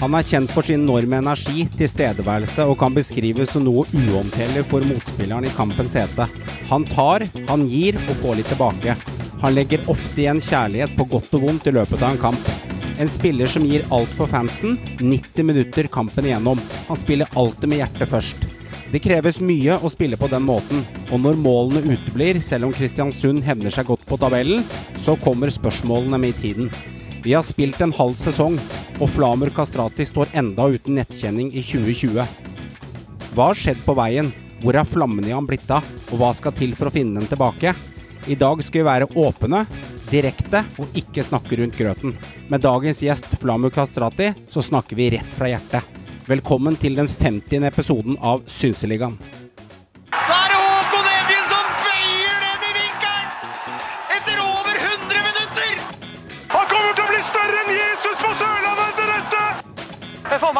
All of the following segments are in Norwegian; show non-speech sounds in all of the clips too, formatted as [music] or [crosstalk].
Han er kjent for sin enorme energi, tilstedeværelse og kan beskrives som noe uomtellelig for motspilleren i kampens hete. Han tar, han gir og får litt tilbake. Han legger ofte igjen kjærlighet på godt og vondt i løpet av en kamp. En spiller som gir alt for fansen, 90 minutter kampen igjennom. Han spiller alltid med hjertet først. Det kreves mye å spille på den måten, og når målene uteblir, selv om Kristiansund hevner seg godt på tabellen, så kommer spørsmålene med i tiden. Vi har spilt en halv sesong, og Flamur Kastrati står enda uten nettkjenning i 2020. Hva har skjedd på veien? Hvor er flammene i han blitt av? Og hva skal til for å finne den tilbake? I dag skal vi være åpne, direkte og ikke snakke rundt grøten. Med dagens gjest Flamur Kastrati så snakker vi rett fra hjertet. Velkommen til den 50. episoden av Synseligaen.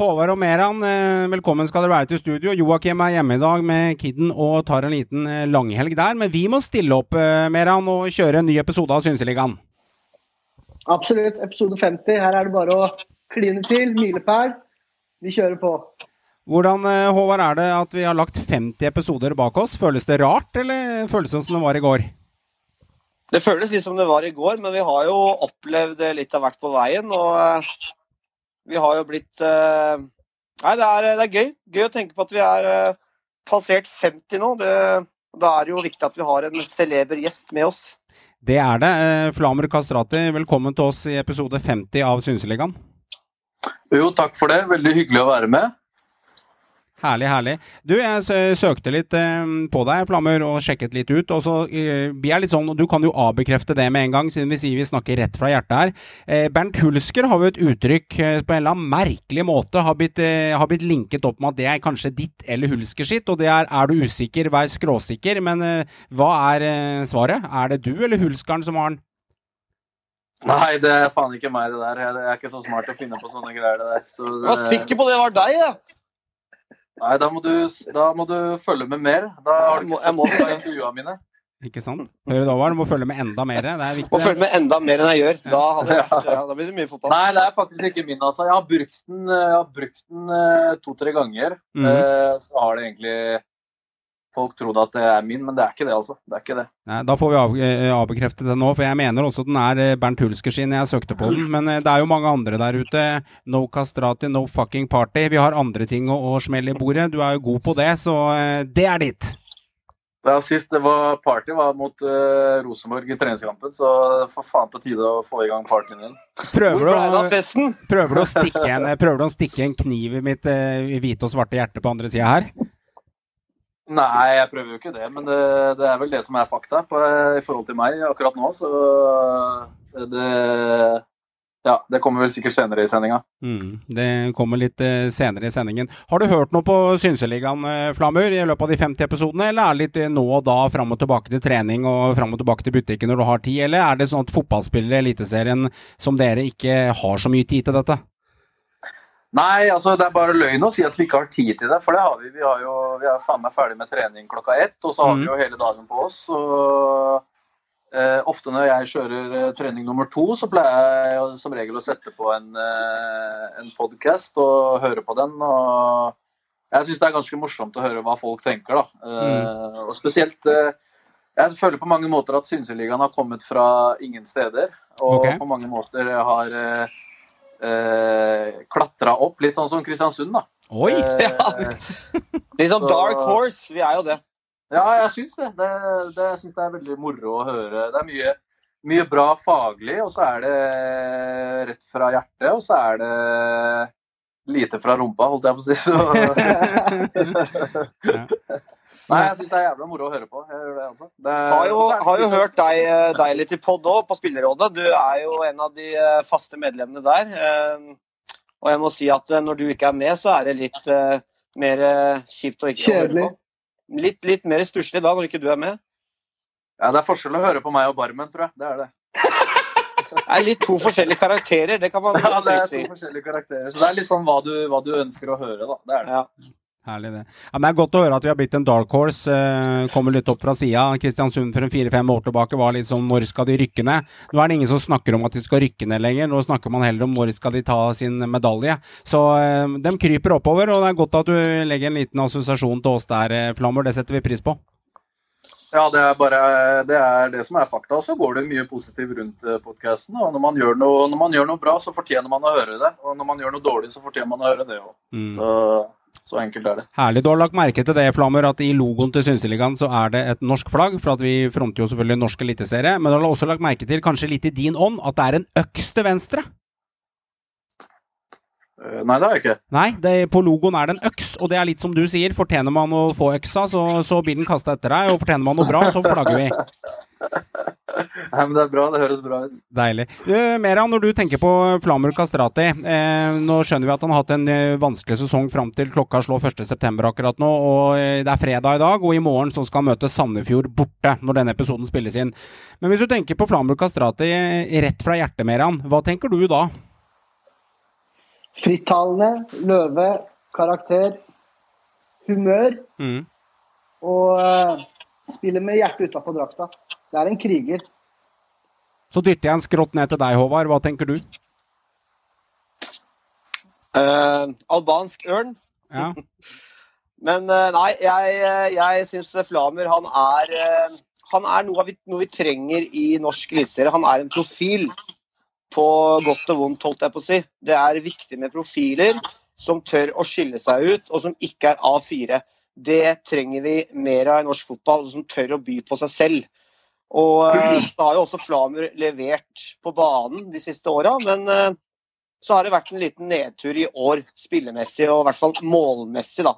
Håvard og Meran, eh, velkommen skal dere være til studio. Joakim er hjemme i dag med kidden og tar en liten eh, langhelg der. Men vi må stille opp, eh, Meran, og kjøre en ny episode av Synseligaen. Absolutt. Episode 50. Her er det bare å kline til. Milepæl. Vi kjører på. Hvordan, Håvard, er det at vi har lagt 50 episoder bak oss? Føles det rart, eller føles det som det var i går? Det føles litt som det var i går, men vi har jo opplevd litt av hvert på veien. Og vi har jo blitt uh, Nei, det er, det er gøy. Gøy å tenke på at vi er uh, passert 50 nå. Det, da er det jo viktig at vi har en celeber gjest med oss. Det er det. Eh, Flamer Kastrati, velkommen til oss i episode 50 av Synseligaen. Jo, takk for det. Veldig hyggelig å være med. Herlig, herlig. Du, jeg søkte litt eh, på deg, Flammer, og sjekket litt ut. Og så blir vi er litt sånn, og Du kan jo avbekrefte det med en gang, siden vi sier vi snakker rett fra hjertet her. Eh, Bernt Hulsker har jo et uttrykk eh, på en eller annen merkelig måte har blitt, eh, har blitt linket opp med at det er kanskje ditt eller Hulsker sitt. Og det er er du usikker, vær skråsikker. Men eh, hva er eh, svaret? Er det du eller Hulskeren som har den? Nei, det er faen ikke meg, det der. Jeg jeg er ikke så smart til å finne på sånne greier. det der. Så Jeg var sikker på det var deg, ja. Nei, da må, du, da må du følge med mer. Da har du må- ikke må sett på intervjuene mine. Ikke sant? Hører du over? Du må følge med enda mer. Det er viktig. Må følge med enda mer enn jeg gjør. Da, [laughs] vært, ja, da blir det mye fotball. Nei, det er faktisk ikke min. altså. Jeg har brukt den, brukt den eh, to-tre ganger. Eh, Så har det egentlig folk trodde at det er min, men det er ikke det, altså. Det er ikke det. Nei, da får vi av, eh, avbekrefte det nå, for jeg mener også at den er eh, Bernt Hulsker sin. Jeg søkte på den, men eh, det er jo mange andre der ute. No castrati, no fucking party. Vi har andre ting å, å smelle i bordet. Du er jo god på det, så eh, det er ditt. Ja, Sist det var party, var mot eh, Rosenborg i treningskampen, så for faen på tide å få i gang partyen igjen. Prøver prøver du, å, stikke en, prøver du å stikke en kniv i mitt eh, hvite og svarte hjerte på andre sida her? Nei, jeg prøver jo ikke det, men det, det er vel det som er fakta på, i forhold til meg akkurat nå. Så det Ja, det kommer vel sikkert senere i sendinga. Mm, det kommer litt eh, senere i sendingen. Har du hørt noe på Synseligaen, eh, Flamur, i løpet av de 50 episodene, eller er det litt eh, nå og da fram og tilbake til trening og fram og tilbake til butikken når du har tid, eller er det sånn at fotballspillere i Eliteserien som dere ikke har så mye tid til dette? Nei, altså det er bare løgn å si at vi ikke har tid til det, for det har vi. Vi, har jo, vi er faen meg ferdig med trening klokka ett, og så har mm. vi jo hele dagen på oss. Og eh, ofte når jeg kjører eh, trening nummer to, så pleier jeg som regel å sette på en, eh, en podkast og høre på den. og jeg syns det er ganske morsomt å høre hva folk tenker, da. Eh, og spesielt eh, Jeg føler på mange måter at Synseligaen har kommet fra ingen steder. Og okay. på mange måter har eh, klatra opp, litt sånn som Kristiansund, da. Oi! Eh, [laughs] Litt sånn dark horse. Vi er jo det. ja, jeg syns det. Det, det, jeg synes det er veldig moro å høre. Det er mye, mye bra faglig, og så er det rett fra hjertet, og så er det lite fra rumpa, holdt jeg på å si. Så. [laughs] Nei, jeg syns det er jævla moro å høre på. Jeg gjør det, altså. Det, Har jo, har jo hørt deg, eh, deg litt i pod òg, på Spillerrådet. Du er jo en av de eh, faste medlemmene der. Eh, Og jeg må si at når du ikke er med, så er det litt mer kjipt å ikke Kjedelig. høre på. Litt, litt mer stusslig da når ikke du er med. Ja, Det er forskjell å høre på meg og Barmen, tror jeg. Det er det. Det er litt to forskjellige karakterer, det kan man Ja, det er si. to forskjellige karakterer. Så det er litt sånn hva du, hva du ønsker å høre, da. Det er det. Ja. Herlig, det. Ja, men det er godt å høre at vi har blitt en dark horse. Eh, kommer litt opp fra sida. Kristiansund for en fire-fem år tilbake var litt sånn når skal de rykke ned? Nå er det ingen som snakker om at de skal rykke ned lenger. Nå snakker man heller om når skal de ta sin medalje. Så eh, de kryper oppover, og det er godt at du legger en liten assosiasjon til oss der, eh, Flammer. Det setter vi pris på. Ja, det er bare det, er det som er fakta. Så går det mye positivt rundt podkasten. Og når man, gjør noe, når man gjør noe bra, så fortjener man å høre det. Og når man gjør noe dårlig, så fortjener man å høre det òg. Mm. Så, så enkelt er det. Herlig. Du har lagt merke til det, Flammer, at i logoen til Synseligaen så er det et norsk flagg, for at vi fronter jo selvfølgelig norsk eliteserie. Men du har også lagt merke til, kanskje litt i din ånd, at det er en øks til venstre. Eh, Nei, det har jeg ikke. Nei, det, på logoen er det en øks, og det er litt som du sier. Fortjener man å få øksa, så, så blir den kasta etter deg. Og fortjener man noe bra, så flagger vi. [laughs] Nei, men Det er bra. Det høres bra ut. Deilig. Du, Meran, når du tenker på Flamur Kastrati eh, Nå skjønner vi at han har hatt en eh, vanskelig sesong fram til klokka slår 1.9. akkurat nå. og eh, Det er fredag i dag, og i morgen så skal han møte Sandefjord borte når denne episoden spilles inn. Men hvis du tenker på Flamur Kastrati rett fra hjertet, Meran, hva tenker du da? Frittalende, løve, karakter, humør Mm. og eh, spiller med hjertet utapå drakta. Det er en kriger. Så dytter jeg en skrått ned til deg, Håvard. Hva tenker du? Uh, albansk ørn. Ja. [laughs] Men uh, nei, jeg, jeg syns Flamer han er uh, Han er noe, vi, noe vi trenger i norsk eliteserie. Han er en profil på godt og vondt, holdt jeg på å si. Det er viktig med profiler som tør å skille seg ut, og som ikke er A4. Det trenger vi mer av i norsk fotball, som tør å by på seg selv. Og eh, da har jo også Flamer levert på banen de siste åra, men eh, så har det vært en liten nedtur i år spillemessig, og i hvert fall målmessig. da.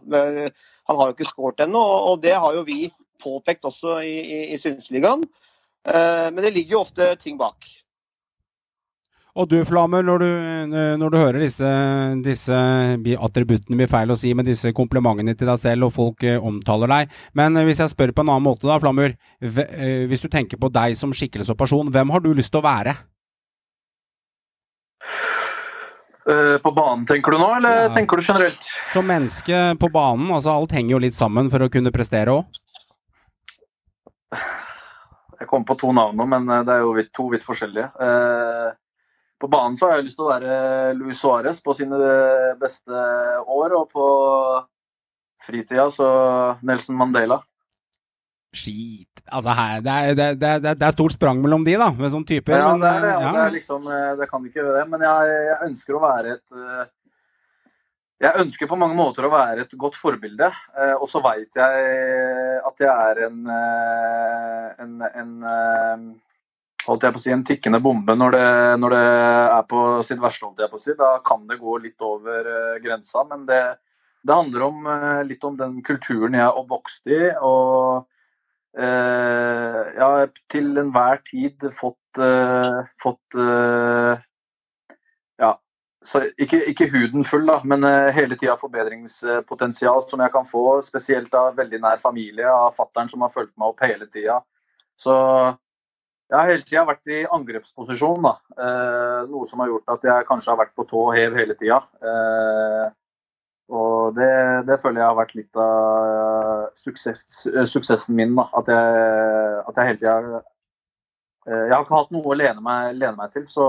Han har jo ikke skåret ennå, og det har jo vi påpekt også i, i, i Synsligaen. Eh, Men det ligger jo ofte ting bak. Og du, Flamur, når du, når du hører disse, disse attributtene blir feil å si, men disse komplimentene til deg selv, og folk eh, omtaler deg Men eh, hvis jeg spør på en annen måte, da, Flammer. eh, Hvis du tenker på deg som skikkelse og person, hvem har du lyst til å være? Eh, På banen, tenker du nå, eller Ja. tenker du generelt? Som menneske på banen, altså alt henger jo litt sammen for å kunne prestere òg. Jeg kom på to navn nå, men eh, det er jo to vidt forskjellige. På banen så har jeg lyst til å være Luis Suárez på sine beste år, og på fritida så Nelson Mandela. Skit. Altså, her, det, er, det, er- det, er- det er stort sprang mellom de, da, med sånne typer. Ja, men, det, ja. er liksom, eh, det kan ikke gjøre det, men jeg, jeg ønsker å være et eh, Jeg ønsker på mange måter å være et godt forbilde, eh, og så veit jeg at jeg er en, en, en holdt jeg på å si, en tikkende bombe når det, når det er på sitt verste. holdt jeg på å si. Da kan det gå litt over eh, grensa, men det, det handler om, eh, litt om den kulturen jeg er oppvokst i. og eh, jeg har til enhver tid fått, eh, fått eh, ja, ikke, ikke huden full, da, men eh, hele tida forbedringspotensial som jeg kan få, spesielt av veldig nær familie, av fattern som har fulgt meg opp hele tida. Så jeg har hele tida vært i angrepsposisjon, da. Eh, noe som har gjort at jeg kanskje har vært på tå og hev hele tida. Eh, og det, det føler jeg har vært litt av suksess, suksessen min. da, At jeg, at jeg hele tida eh, Jeg har ikke hatt noe å lene meg, lene meg til, så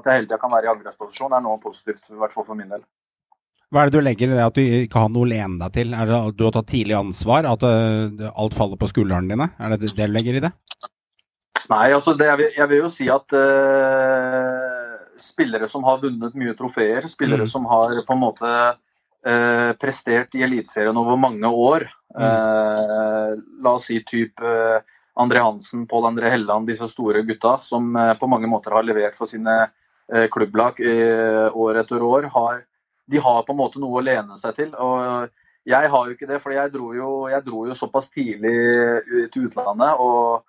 at jeg hele tida kan være i angrepsposisjon er noe positivt. I hvert fall for min del. Hva er det du legger i det at du ikke har noe å lene deg til? Er det at du har tatt tidlig ansvar? At eh, alt faller på skuldrene dine? Er det det du legger i det? Nei, altså det, jeg, vil, jeg vil jo si at uh, spillere som har vunnet mye trofeer, spillere Mm. som har på en måte uh, prestert i Eliteserien over mange år uh, La oss si type André Hansen, Pål André Helland, disse store gutta som på mange måter har levert for sine klubblag år etter år, har, de har på en måte noe å lene seg til. og jeg har jo ikke det, for jeg jeg dro jo såpass tidlig til utlandet. og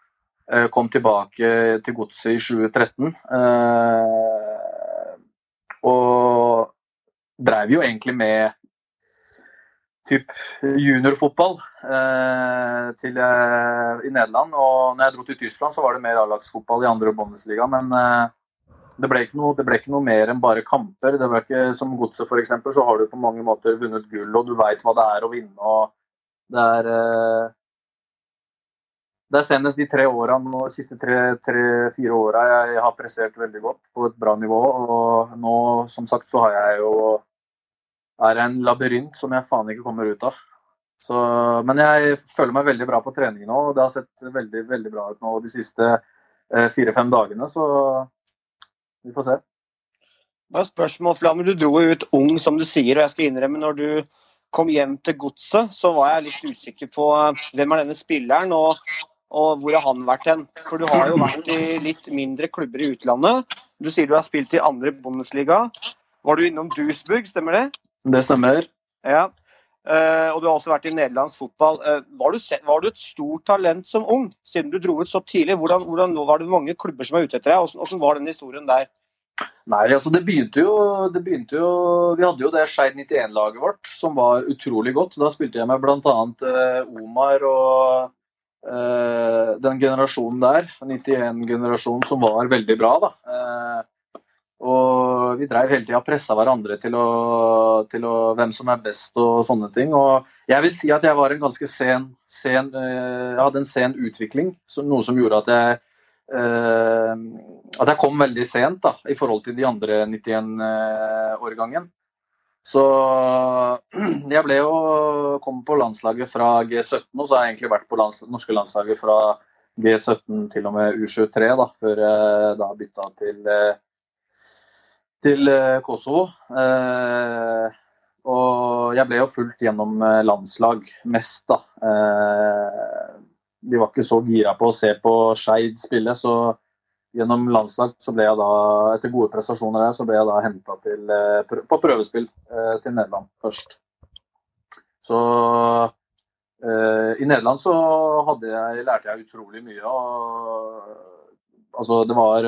kom tilbake til godset i 2013. Eh, og drev jo egentlig med typ juniorfotball eh, til, eh, i Nederland. Og når jeg dro til Tyskland, så var det mer A-lagsfotball i andre Bundesliga. Men eh, det, ble noe, det, ble ikke noe, mer enn bare kamper. Det ble ikke Som Godset f.eks., så har du på mange måter vunnet gull, og du veit hva det er å vinne. og det er eh, det er senest de tre årene, de siste tre-fire åra jeg har prestert veldig godt på et bra nivå. Og nå, som sagt, så har jeg jo er en labyrint som jeg faen ikke kommer ut av. Så, men jeg føler meg veldig bra på trening nå, og det har sett veldig veldig bra ut nå de siste eh, fire-fem dagene. Så vi får se. Bare spørsmål, Flammer. Du dro jo ut ung, som du sier, og jeg skal innrømme når du kom hjem til godset, så var jeg litt usikker på eh, hvem er denne spilleren, og, og hvor har han vært hen? For du har jo vært i litt mindre klubber i utlandet. Du sier du har spilt i andre Bundesliga. Var du innom Duisburg, stemmer det? Det stemmer. Ja. Uh, og du har også vært i nederlandsk fotball. Uh, var, du var, du et stort talent som ung, siden du dro ut så tidlig? Hvordan, hvordan Var det mange klubber som var ute etter deg? Hvordan, hvordan var den historien der? Nei, altså det begynte, jo, det begynte jo Vi hadde jo det Skeid 91-laget vårt som var utrolig godt. Da spilte jeg med bl.a. Uh, Omar og den generasjonen der. 91-generasjonen som var veldig bra. da. Uh, og vi dreiv hele tida og pressa hverandre til, å, til å, hvem som er best og sånne ting. Og jeg vil si at jeg var en ganske sen, sen uh, Jeg hadde en sen utvikling, noe som gjorde at jeg at jeg kom veldig sent da, i forhold til de andre 91-årgangen. Så [clears throat] jeg ble jo kom på landslaget fra G17, og så har jeg egentlig vært på lands, norske landslaget fra G17 til og med U23, da, før jeg da bytta til uh, til eh, Kosovo. Eh, og jeg ble jo fulgt gjennom eh, landslag mest, da. de var ikke så gira på å se på Skeid spille, så gjennom landslag så ble jeg da, etter gode prestasjoner der, så ble jeg da henta på prøvespill til Nederland først. Så i Nederland så jeg, lærte jeg utrolig mye. Og, altså det var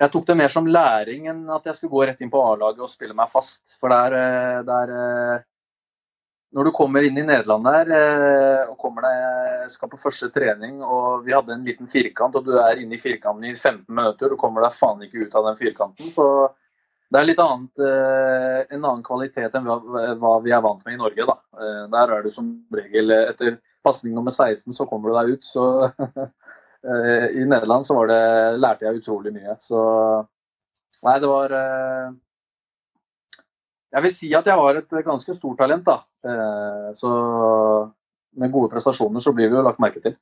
jeg tok det mer som læring enn at jeg skulle gå rett inn på A-laget og spille meg fast. For der, er... eh, Når du kommer inn i Nederland der eh, og deg, skal på første trening, og vi hadde en liten firkant, og du er inne i firkanten i 15 minutter, du kommer deg faen ikke ut av den firkanten. Så det er litt annet, en annen kvalitet enn hva vi er vant med i Norge. Da. Der er du som regel etter pasning nummer 16, så kommer du deg ut. Så [laughs] Eh, I Nederland så det, lærte jeg utrolig mye. Så nei, det var eh, Jeg vil si at jeg har et ganske stort talent, da. Eh, så med gode prestasjoner så blir vi jo lagt merke til.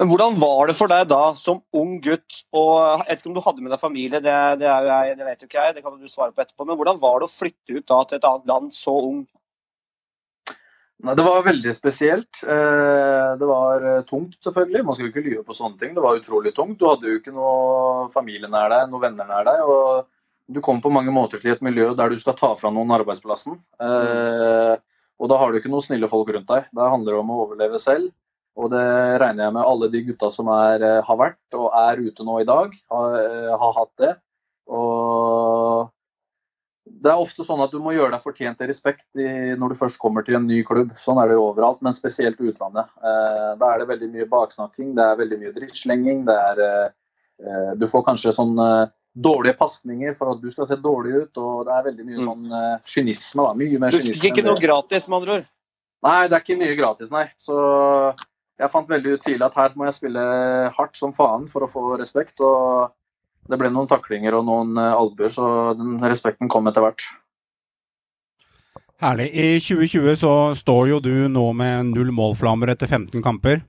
Men Hvordan var det for deg da, som ung gutt, og jeg vet ikke om du hadde med deg familie, det, det, jeg, det vet jo ikke jeg, det kan du svare på etterpå, men hvordan var det å flytte ut da til et annet land så ung? Nei, Det var veldig spesielt. Eh, det var eh, tungt, selvfølgelig. Man skulle ikke lyve på sånne ting. Det var utrolig tungt. Du hadde jo ikke noe familie nær deg, noen venner nær deg. og Du kommer på mange måter til et miljø der du skal ta fra noen arbeidsplassen. Eh, Og da har du ikke noen snille folk rundt deg. Det handler om å overleve selv. Og det regner jeg med alle de gutta som er, har vært og er ute nå i dag, har, har hatt det. Og det er ofte sånn at du må gjøre deg fortjent til respekt i, når du først kommer til en ny klubb. Sånn er det jo overalt, men spesielt utlandet. Eh, da er det veldig mye baksnakking, det er veldig mye drittslenging. Det er, eh, du får kanskje sånn eh, dårlige pasninger for at du skal se dårlig ut, og det er veldig mye mm. sånn uh, kynisme. da, mye mer Du fikk ikke noe gratis, med andre ord? Nei, det er ikke mye gratis, nei. Så jeg fant veldig ut tidlig at her må jeg spille hardt som faen for å få respekt. og det ble noen taklinger og noen uh, albuer, så den respekten kom etter hvert. Herlig. I 2020 så står jo du nå med null målflammer etter 15 kamper.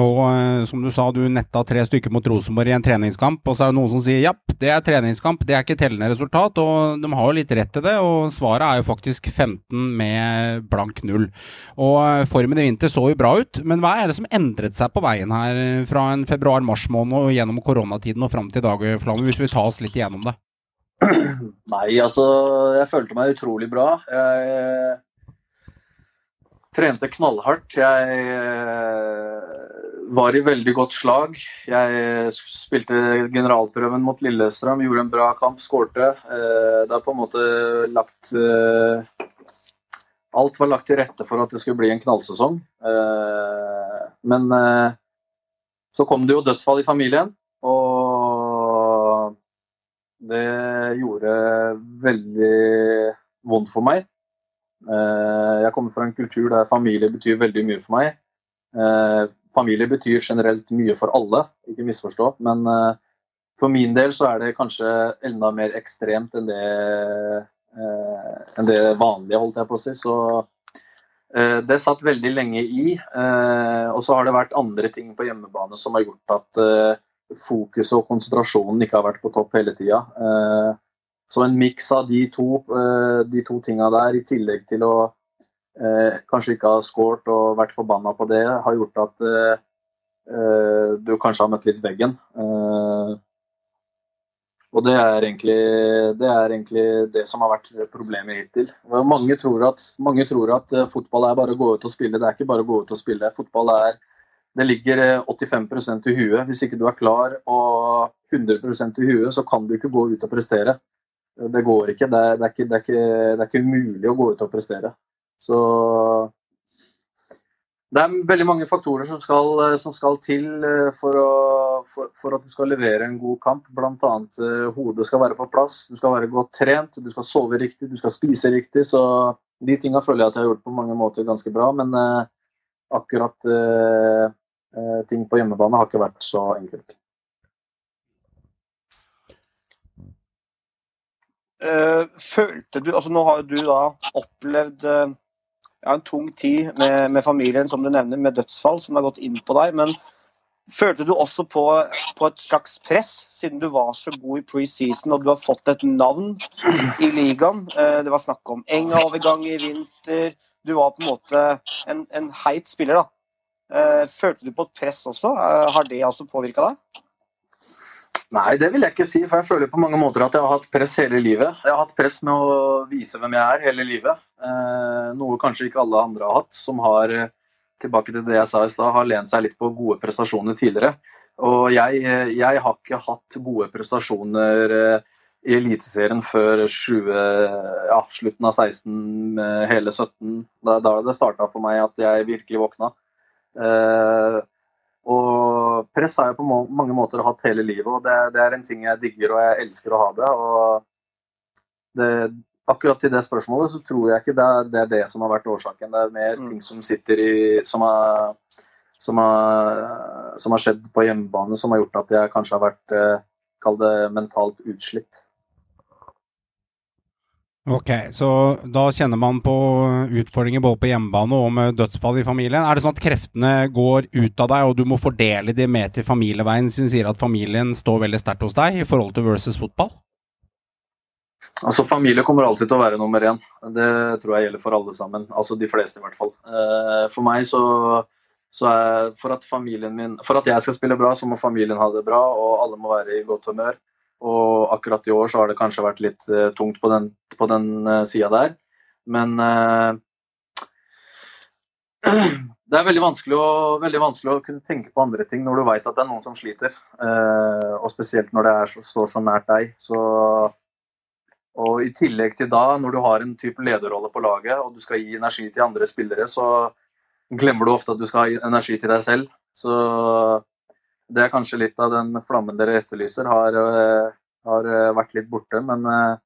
Og eh, som du sa, du netta tre stykker mot Rosenborg i en treningskamp, og så er det noen som sier japp, det er treningskamp, det er ikke tellende resultat, og de har jo litt rett til det, og svaret er jo faktisk 15 med blank null. Og eh, formen i vinter så jo bra ut, men hva er det som endret seg på veien her eh, fra en februar-mars måned og gjennom koronatiden og fram til i dag, Flamme, hvis vi tar oss litt igjennom det? [clears throat] Nei, altså, jeg følte meg utrolig bra. Jeg trente knallhardt. Jeg var i veldig godt slag. Jeg spilte generalprøven mot Lillestrøm, gjorde en bra kamp, skårte. Eh, det er på en måte lagt eh, Alt var lagt til rette for at det skulle bli en knallsesong. Eh, men så kom det jo dødsfall i familien, og det gjorde veldig vondt for meg. Jeg kommer fra en kultur der familie betyr veldig mye for meg. Familie betyr generelt mye for alle, ikke misforstå. Men uh, for min del så er det kanskje enda mer ekstremt enn det, enn det vanlige, holdt jeg på å si. Så det satt veldig lenge i. og så har det vært andre ting på hjemmebane som har gjort at fokuset og konsentrasjonen ikke har vært på topp hele tida. Så en miks av de to, de to tinga der, i tillegg til å eh, kanskje ikke ha scoret og vært forbanna på det, har gjort at eh, eh, du kanskje har møtt litt veggen. Eh, og det er, egentlig, det er, egentlig, det som har vært problemet hittil. Mange tror, at, mange tror at eh, fotball er bare å gå ut og spille. Det er ikke bare å gå ut og spille. Fotball er det ligger 85% i huet. Hvis ikke du er klar og 100% i huet, så kan du ikke gå ut og prestere. Det går ikke. Det er, det er ikke, det er ikke, det er ikke umulig å gå ut og prestere. Så det er veldig mange faktorer som skal, som skal til eh, for, å, for, for, at du skal levere en god kamp. Bl.a. Uh, hodet skal være på plass, du skal være godt trent, du skal sove riktig, du skal spise riktig. Så de tinga føler jeg at jeg har gjort på mange måter ganske bra. Men uh, akkurat ting på hjemmebane har ikke vært så enkelt. Følte du Altså nå har du da opplevd ja, en tung tid med, med, familien, som du nevner, med dødsfall som har gått inn på deg. Men følte du også på, på et slags press, siden du var så god i preseason og du har fått et navn i ligaen? Eh, det var snakk om Enga-overgang i vinter. Du var på en måte en, en heit spiller, da. Eh, følte du på et press også? Eh, har det altså påvirka deg? Nei, det vil jeg ikke si. For jeg føler på mange måter at jeg har hatt press hele livet. Jeg har hatt press med å vise hvem jeg er hele livet. Eh, noe kanskje ikke alle andre har hatt, som har tilbake til det jeg sa i stad, har lent seg litt på gode prestasjoner tidligere. Og jeg, jeg har ikke hatt gode prestasjoner eh, i Eliteserien før 20, ja, slutten av 16, hele 17. Da, da det starta for meg at jeg virkelig våkna. Eh, og press har jeg på mange måter hatt hele livet, og det, det, er en ting jeg digger og jeg elsker å ha det. og det, Akkurat til det spørsmålet så tror jeg ikke det er, det er, det som har vært årsaken. Det er mer mm. ting som sitter i som har, som, har, som har, skjedd på hjemmebane som har gjort at jeg kanskje har vært eh, Kall det mentalt utslitt. Ok, så da kjenner man på utfordringer både på hjemmebane og med dødsfall i familien. Er det sånn at kreftene går ut av deg, og du må fordele de med til familieveien, siden sier at familien står veldig sterkt hos deg i forhold til versus fotball? Altså, Familie kommer alltid til å være nummer én. Det tror jeg gjelder for alle sammen. Altså de fleste, i hvert fall. Eh, for meg så, så er for at familien min For at jeg skal spille bra, så må familien ha det bra, og alle må være i godt humør. Og akkurat i år så har det kanskje vært litt uh, tungt på den, på den uh, sida der. Men uh, [clears throat] det er veldig vanskelig, å, veldig vanskelig, å, kunne tenke på andre ting når du veit at det er noen som sliter. Uh, og spesielt når det er, står så nært deg. Så, og i tillegg til da, når du har en type lederrolle på laget og du skal gi energi til andre spillere, så glemmer du ofte at du skal ha energi til deg selv. Så det er kanskje litt av den flammen dere etterlyser, har, eh, har eh, vært litt borte. Men eh,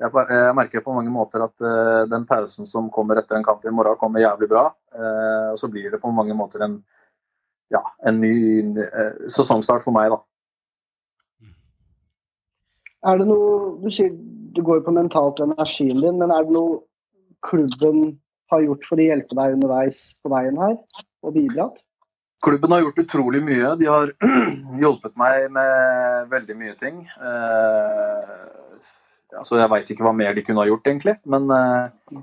jeg, jeg, merker på mange måter at den pausen som kommer etter en kamp i morgen, kommer jævlig bra. Og så blir det på mange måter en, ja, en ny sesongstart for meg, da. Er det noe Du sier du går på mentalt og energien din, men er det noe klubben har gjort for å hjelpe deg underveis på veien her, og bidratt? Klubben har gjort utrolig mye. De har [clears throat] hjulpet meg med veldig mye ting. Eh, altså, jeg veit ikke hva mer de kunne ha gjort, egentlig. Men eh,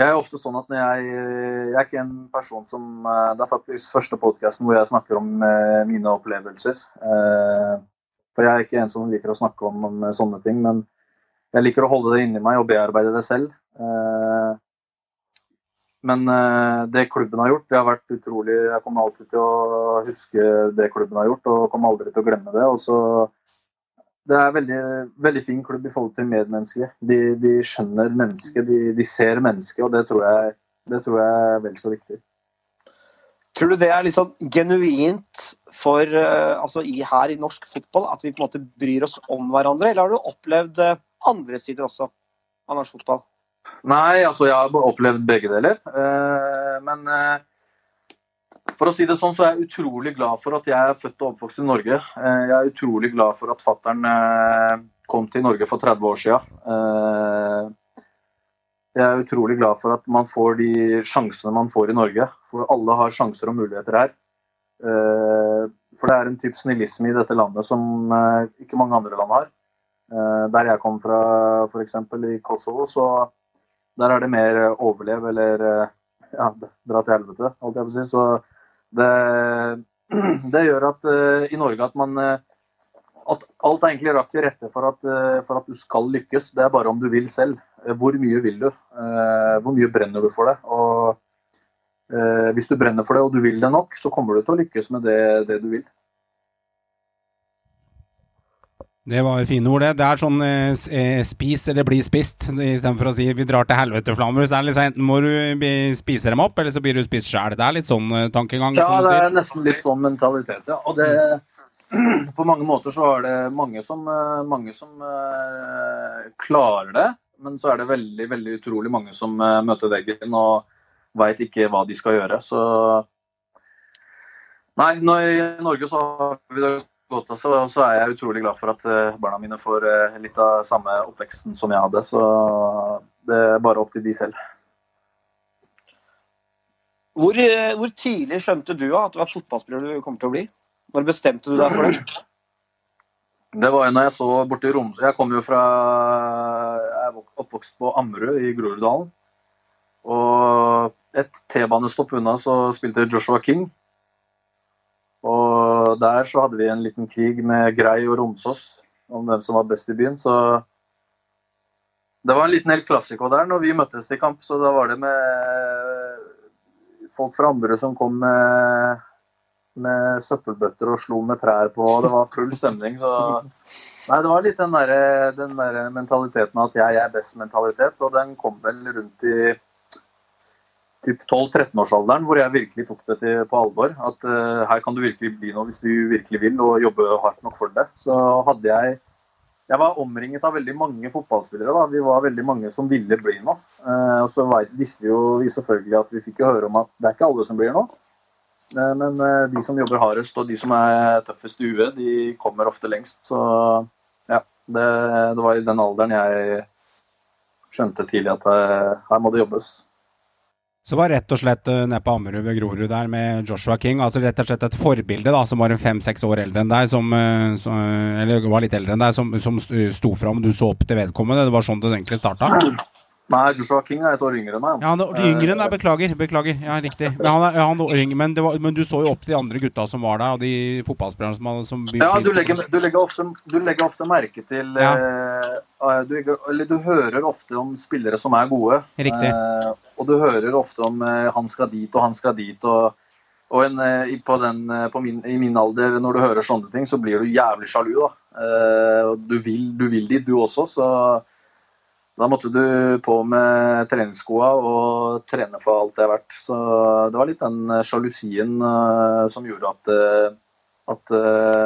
jeg er ofte sånn at når jeg Jeg er ikke en person som eh, Det er faktisk første podkasten hvor jeg snakker om eh, mine opplevelser. Eh, for jeg er ikke en som liker å snakke om, om, sånne ting. Men jeg liker å holde det inni meg og bearbeide det selv. Eh, men eh, det klubben har gjort, det har vært utrolig Jeg kommer alltid til å huske det klubben har gjort, og kommer aldri til å glemme det. Også, det er en veldig, veldig fin klubb i forhold til medmenneskelige. De, de skjønner mennesket, de, de, ser mennesket, og det tror, jeg, det tror jeg er vel så viktig. Tror du det er litt sånn genuint for uh, altså i, her i norsk fotball at vi på en måte bryr oss om hverandre, eller har du opplevd uh, andre sider også av norsk fotball? Nei, altså jeg har opplevd begge deler. Uh, men for å si det sånn, så er jeg utrolig glad for at jeg er født og oppvokst i Norge. Eh, jeg er utrolig glad for at fattern eh, kom til Norge for 30 år siden. Eh, jeg er utrolig glad for at man får de sjansene man får i Norge. For alle har sjanser og muligheter her. For det er en type snillisme i dette landet som ikke mange andre land har. Der jeg kom fra, f.eks. i Kosovo, så der er det mer overlev eller ja, dra til helvete, holdt jeg på å si. Så det, [clears throat] det gjør at uh, i Norge at man at alt er egentlig rakt til rette for at, for at, du skal lykkes. Det er bare om du vil selv. Hvor mye vil du? Hvor mye brenner du for det? Og Hvis du brenner for det og du vil det nok, så kommer du til å lykkes med det, det du vil. Det var fine ord, det. Det er sånn eh, eh spis eller bli spist, istedenfor å si vi drar til helvete, Flammer. Så er det liksom, enten må du spise dem opp, eller så blir du spist sjæl. Det er litt sånn eh, tankegang? Ja, det er nesten litt sånn mentalitet, ja. Og det [clears throat] På mange måter så er det mange som, eh, mange som uh, klarer det, men så er det veldig, veldig utrolig mange som uh, møter veggen og veit ikke hva de skal gjøre. Så Nei, nå i Norge så har vi det godt også. Og så er jeg utrolig glad for at eh, barna mine får eh, litt av samme oppveksten som jeg hadde. Så det er bare opp til de selv. Hvor, eh, hvor tidlig skjønte du at det var fotballspiller du kom til å bli? Når bestemte du deg for det? Det var jo når jeg så borti Romsø Jeg kom jo fra Jeg er oppvokst på Ammerud i Groruddalen. Og et T-banestopp unna så spilte Joshua King. Og der så hadde vi en liten krig med Grei og Romsås om hvem som var best i byen. Så det var en liten helt klassiko der når vi møttes til kamp. Så da var det med folk fra andre som kom med, med søppelbøtter og slo med trær på. og Det var full stemning. Så nei, det var litt den der, der mentaliteten at jeg er best-mentalitet. Og den kom vel rundt i 12-13-årsalderen hvor jeg virkelig tok det til, på alvor. At uh, her kan du virkelig bli noe hvis du virkelig vil og jobbe hardt nok for det. Så hadde jeg Jeg var omringet av veldig mange fotballspillere. da, Vi var veldig mange som ville bli noe. Uh, og så visste vi jo vi selvfølgelig at vi fikk jo høre om at det er ikke alle som blir noe. Uh, men de som jobber hardest og de som er tøffest i huet, de kommer ofte lengst. Så ja, det, det var i den alderen jeg skjønte tidlig at her må det jobbes. Så var rett og slett uh, nede på Ammerud ved Grorud der med Joshua King, altså rett og slett et forbilde da, som var fem-seks år eldre enn deg, som, uh, som, eller var litt eldre enn deg, som, som sto fram, du så opp til vedkommende. Det var sånn det egentlig starta? Nei, Joshua King er et år yngre enn meg. Ja, han er yngre enn deg, beklager. Beklager. Ja, riktig. Men, han er, han er yngre, men, var, men, du så jo opp til de andre gutta som var der, og de fotballspillerne som, som Ja, du legger, du, legger ofte, du legger, ofte, merke til ja. uh, du, Eller du hører ofte om spillere som er gode. Riktig. Uh, og du hører ofte om uh, han skal dit og han skal dit. og og en, den, min, I min alder, når du hører sånne ting, så blir du jævlig sjalu. da. Du vil, du vil dit, du også. Så da måtte du på med treningsskoa og trene for alt det er verdt. Så det var litt den sjalusien uh, som gjorde at, uh, at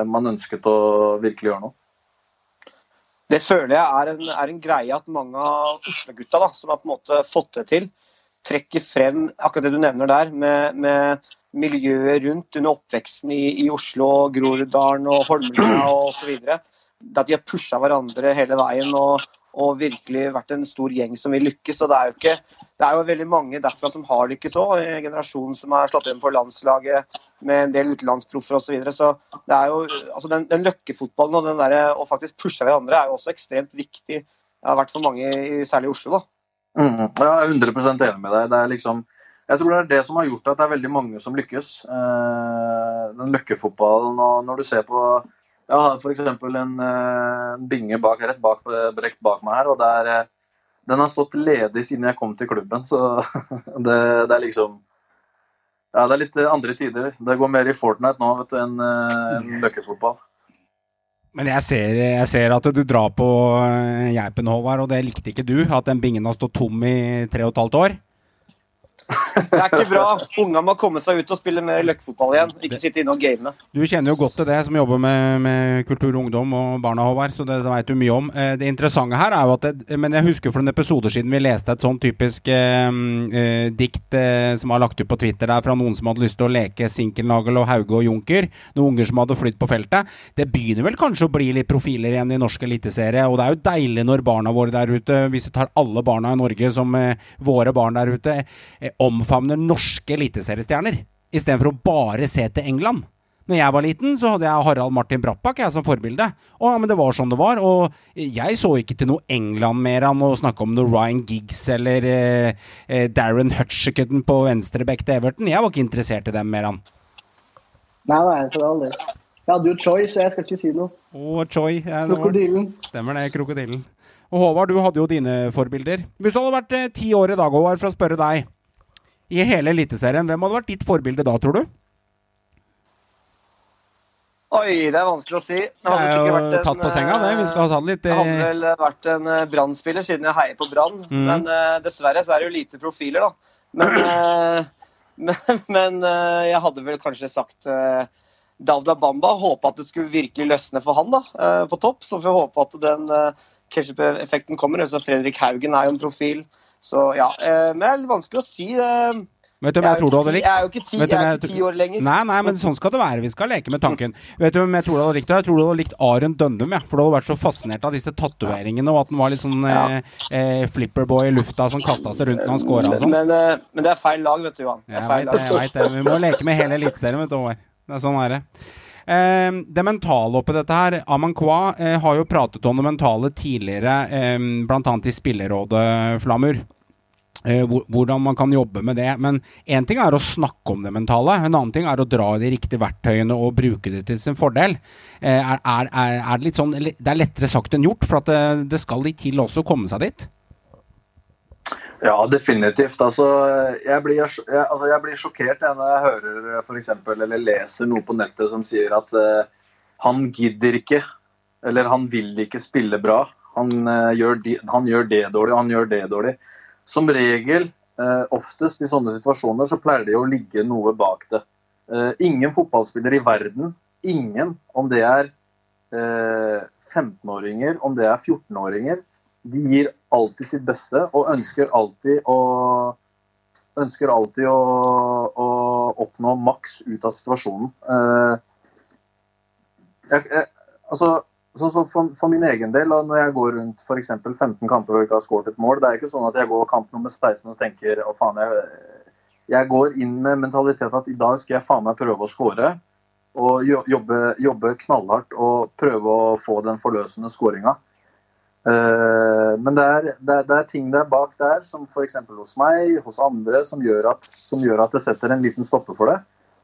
man ønsket å virkelig gjøre noe. Det føler jeg er en, er en greie at mange av Oslo-gutta som har på en måte fått det til, trekker frem akkurat det du nevner der, med, med miljøet rundt under oppveksten i, i Oslo, Groruddalen og Holmlia osv. At de har pusha hverandre hele veien. og og virkelig vært en stor gjeng som vil lykkes. og Det er jo, ikke, det er jo veldig mange derfra som har lykkes òg. En generasjon som har slått inn på landslaget med en del utenlandsproffer osv. Så, videre. så altså den, den løkkefotballen og den der, å faktisk pushe hverandre er jo også ekstremt viktig. Det har vært for mange, særlig i Oslo. da. Mm, jeg er 100 enig med deg. Det er liksom, jeg tror det er det som har gjort at det er veldig mange som lykkes. Eh, den løkkefotballen. og Når du ser på jeg har f.eks. En, uh, en binge bak, rett bak, bak meg her. og der, eh, den har stått ledig siden jeg kom til klubben. Så [laughs] det, det er liksom Ja, det er litt andre tider. Det går mer i Fortnite nå vet du, enn en løkkefotball. Men jeg ser, jeg ser, at du drar på eh, geipen, Håvard, og det likte ikke du? At den bingen har stått tom i tre og et halvt år? Det er ikke bra. Unga må komme seg ut og spille mer løkkefotball igjen. Ikke sitte inne og game. Du kjenner jo godt til det, som jobber med, med kultur og ungdom og barna, Håvard, så det, det veit du mye om. Eh, det interessante her er jo at det, Men jeg husker for en episode siden vi leste et sånn typisk eh, eh, dikt eh, som var lagt ut på Twitter der fra noen som hadde lyst til å leke Sinkelnagel og Hauge og Junker. Noen unger som hadde flydd på feltet. Det begynner vel kanskje å bli litt profiler igjen i norsk eliteserie, og det er jo deilig når barna våre der ute, hvis vi tar alle barna i Norge som eh, våre barn der ute, omfavner norske eliteseriestjerner, istedenfor å bare se til England. Når jeg var liten, så hadde jeg Harald Martin Brappak jeg, som forbilde. Og, ja, men det var sånn det var. Og jeg så ikke til noe England mer enn å snakke om noe Ryan Giggs eller eh, eh Darren Hutchicotton på venstreback til Everton. Jeg var ikke interessert i dem mer enn. Nei, nei, for all del. Jeg hadde jo Choi, så jeg skal ikke si noe. Å, Choi. Ja, Krokodillen. Stemmer det, krokodillen. Og Håvard, du hadde jo dine forbilder. Hvis du hadde vært eh, ti år i dag, Håvard, for å spørre deg i hele Eliteserien. Hvem hadde vært ditt forbilde da, tror du? Oi, det er vanskelig å si. Det, det sikkert vært en, tatt på senga, det. Vi skal ta det litt Jeg hadde vel vært en uh, Brann-spiller, siden jeg heier på Brann. Mm. Men uh, dessverre så er det jo lite profiler, da. Men, uh, [laughs] men, men jeg hadde vel kanskje sagt Davda Bamba. Håpa at det skulle virkelig løsne for han da, på topp. Så får vi håpe at den ketchup-effekten kommer. Så Fredrik Haugen er jo en profil. Så ja, Men det er litt vanskelig å si. Vet du hvem jeg, jeg tror du hadde likt? Jeg er jo ikke ti, jeg er ikke ti år lenger. Nei, nei, men sånn skal det være. Vi skal leke med tanken. Vet du hvem jeg tror du hadde likt? Jeg tror du hadde likt Aren Dønnum, ja. For du hadde vært så fascinert av disse tatoveringene, og at han var litt sånn ja. eh, eh flipperboy i lufta som kasta seg rundt når han scora og sånn. Men, men, eh, det er feil lag, vet du, Johan. Jeg veit det, jeg vet det. Vi må leke med hele Eliteserien, vet du, Håvard. Det er sånn er det. Eh, det mentale oppi dette her Amankwa eh, har jo pratet om det mentale tidligere, eh, bl.a. i Spillerådet, Flamur. Eh, hvordan man kan jobbe med det. Men én ting er å snakke om det mentale, en annen ting er å dra de riktige verktøyene og bruke det til sin fordel. Eh, er, er, er det sånn Det er lettere sagt enn gjort, for det, det, skal litt til også å komme seg dit? Ja, definitivt. Altså, jeg, blir, jeg, altså, jeg blir sjokkert når jeg hører for eksempel, eller leser noe på nettet som sier at uh, han gidder ikke, eller han vil ikke spille bra. Han, uh, gjør, de, han gjør det dårlig, han gjør det dårlig. Som regel, uh, oftest i sånne situasjoner, så pleier det å ligge noe bak det. Ingen fotballspiller i verden, ingen, om det er eh, 15-åringer, om det er 14-åringer, de gir alltid sitt beste og ønsker alltid å ønsker alltid å, å oppnå maks ut av situasjonen. Eh, jeg, jeg, altså, så, så for, for, min egen del, når jeg går rundt f.eks. 15 kamper og ikke har skåret et mål, det er ikke sånn at jeg går kamp nummer 16 og tenker å faen, jeg, jeg går inn med mentalitet at i dag skal jeg faen meg prøve å skåre. Og jobbe, jobbe, knallhardt og prøve å få den forløsende skåringa. Uh, men det er, det, er, det er, ting der bak der, som f.eks. hos meg, hos andre, som gjør, at, som gjør at det setter en liten stopper for det.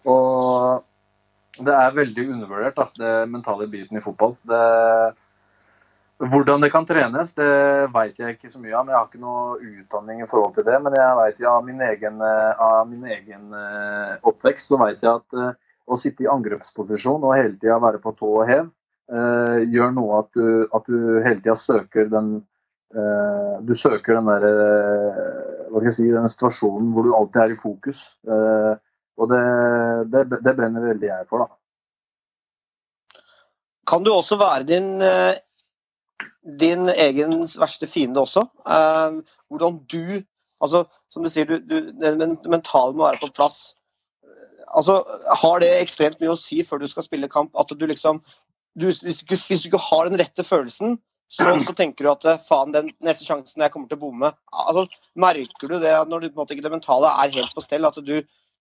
Og det er veldig undervurdert, da, det mentale biten i fotball. Det, hvordan det kan trenes, det veit jeg ikke så mye om. Jeg har ikke noe utdanning i forhold til det. Men jeg vet ja, av min egen, av min egen eh, oppvekst så vet jeg at uh, å sitte i angrepsposisjon og hele tida være på tå og hev, uh, gjør noe at du, at du hele tida søker den eh, Du søker den der Hva skal jeg si, den situasjonen hvor du alltid er i fokus. Eh, og det, det, det brenner veldig jeg for, da. Kan du også være din, eh, din egen verste fiende også? Eh, hvordan du altså, Som du sier, du, du, det mentale må være på plass. Altså, Har det ekstremt mye å si før du skal spille kamp? At du liksom du, hvis, du ikke, hvis, du ikke, har den rette følelsen, så, så, tenker du at eh, faen, den neste sjansen jeg kommer til å bomme altså, Merker du det når du, på en måte, ikke det mentale er helt på stell? At du,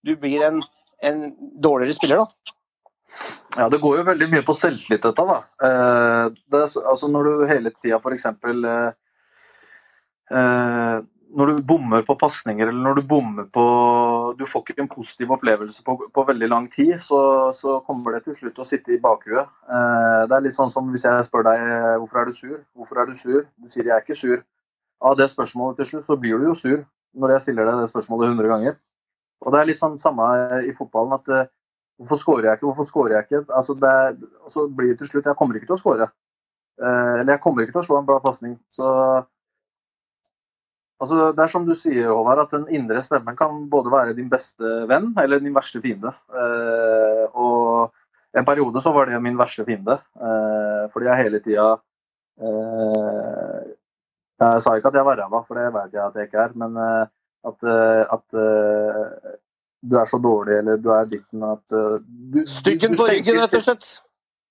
du blir en, en dårligere spiller, da. Ja, det går jo veldig mye på selvtillit, dette. da. Eh, det, altså Når du hele tida f.eks. Eh, eh, når du bommer på pasninger eller når du bommer på Du får ikke en positiv opplevelse på, på veldig lang tid, så, så, kommer det til slutt å sitte i bakhuet. Eh, det er litt sånn som hvis jeg spør deg hvorfor er du sur? Hvorfor er du sur? Du sier jeg er ikke sur. av det spørsmålet til slutt, så blir du jo sur når jeg stiller deg det spørsmålet 100 ganger. Og det er litt sånn samme i fotballen at uh, hvorfor scorer jeg ikke, hvorfor scorer jeg ikke? Altså det så blir det til slutt jeg kommer ikke til å score. Uh, eller jeg kommer ikke til å slå en bra pasning. Så altså, det er som du sier, Håvard, at den indre stemmen kan både være din beste venn eller din verste fiende. Eh, og en periode så var det min verste fiende, fordi jeg hele tida jeg sa ikke at jeg var ræva, for det vet jeg at jeg ikke er. Men at, at du er så dårlig, eller du er ditten at du, Styggen på ryggen, rett og slett.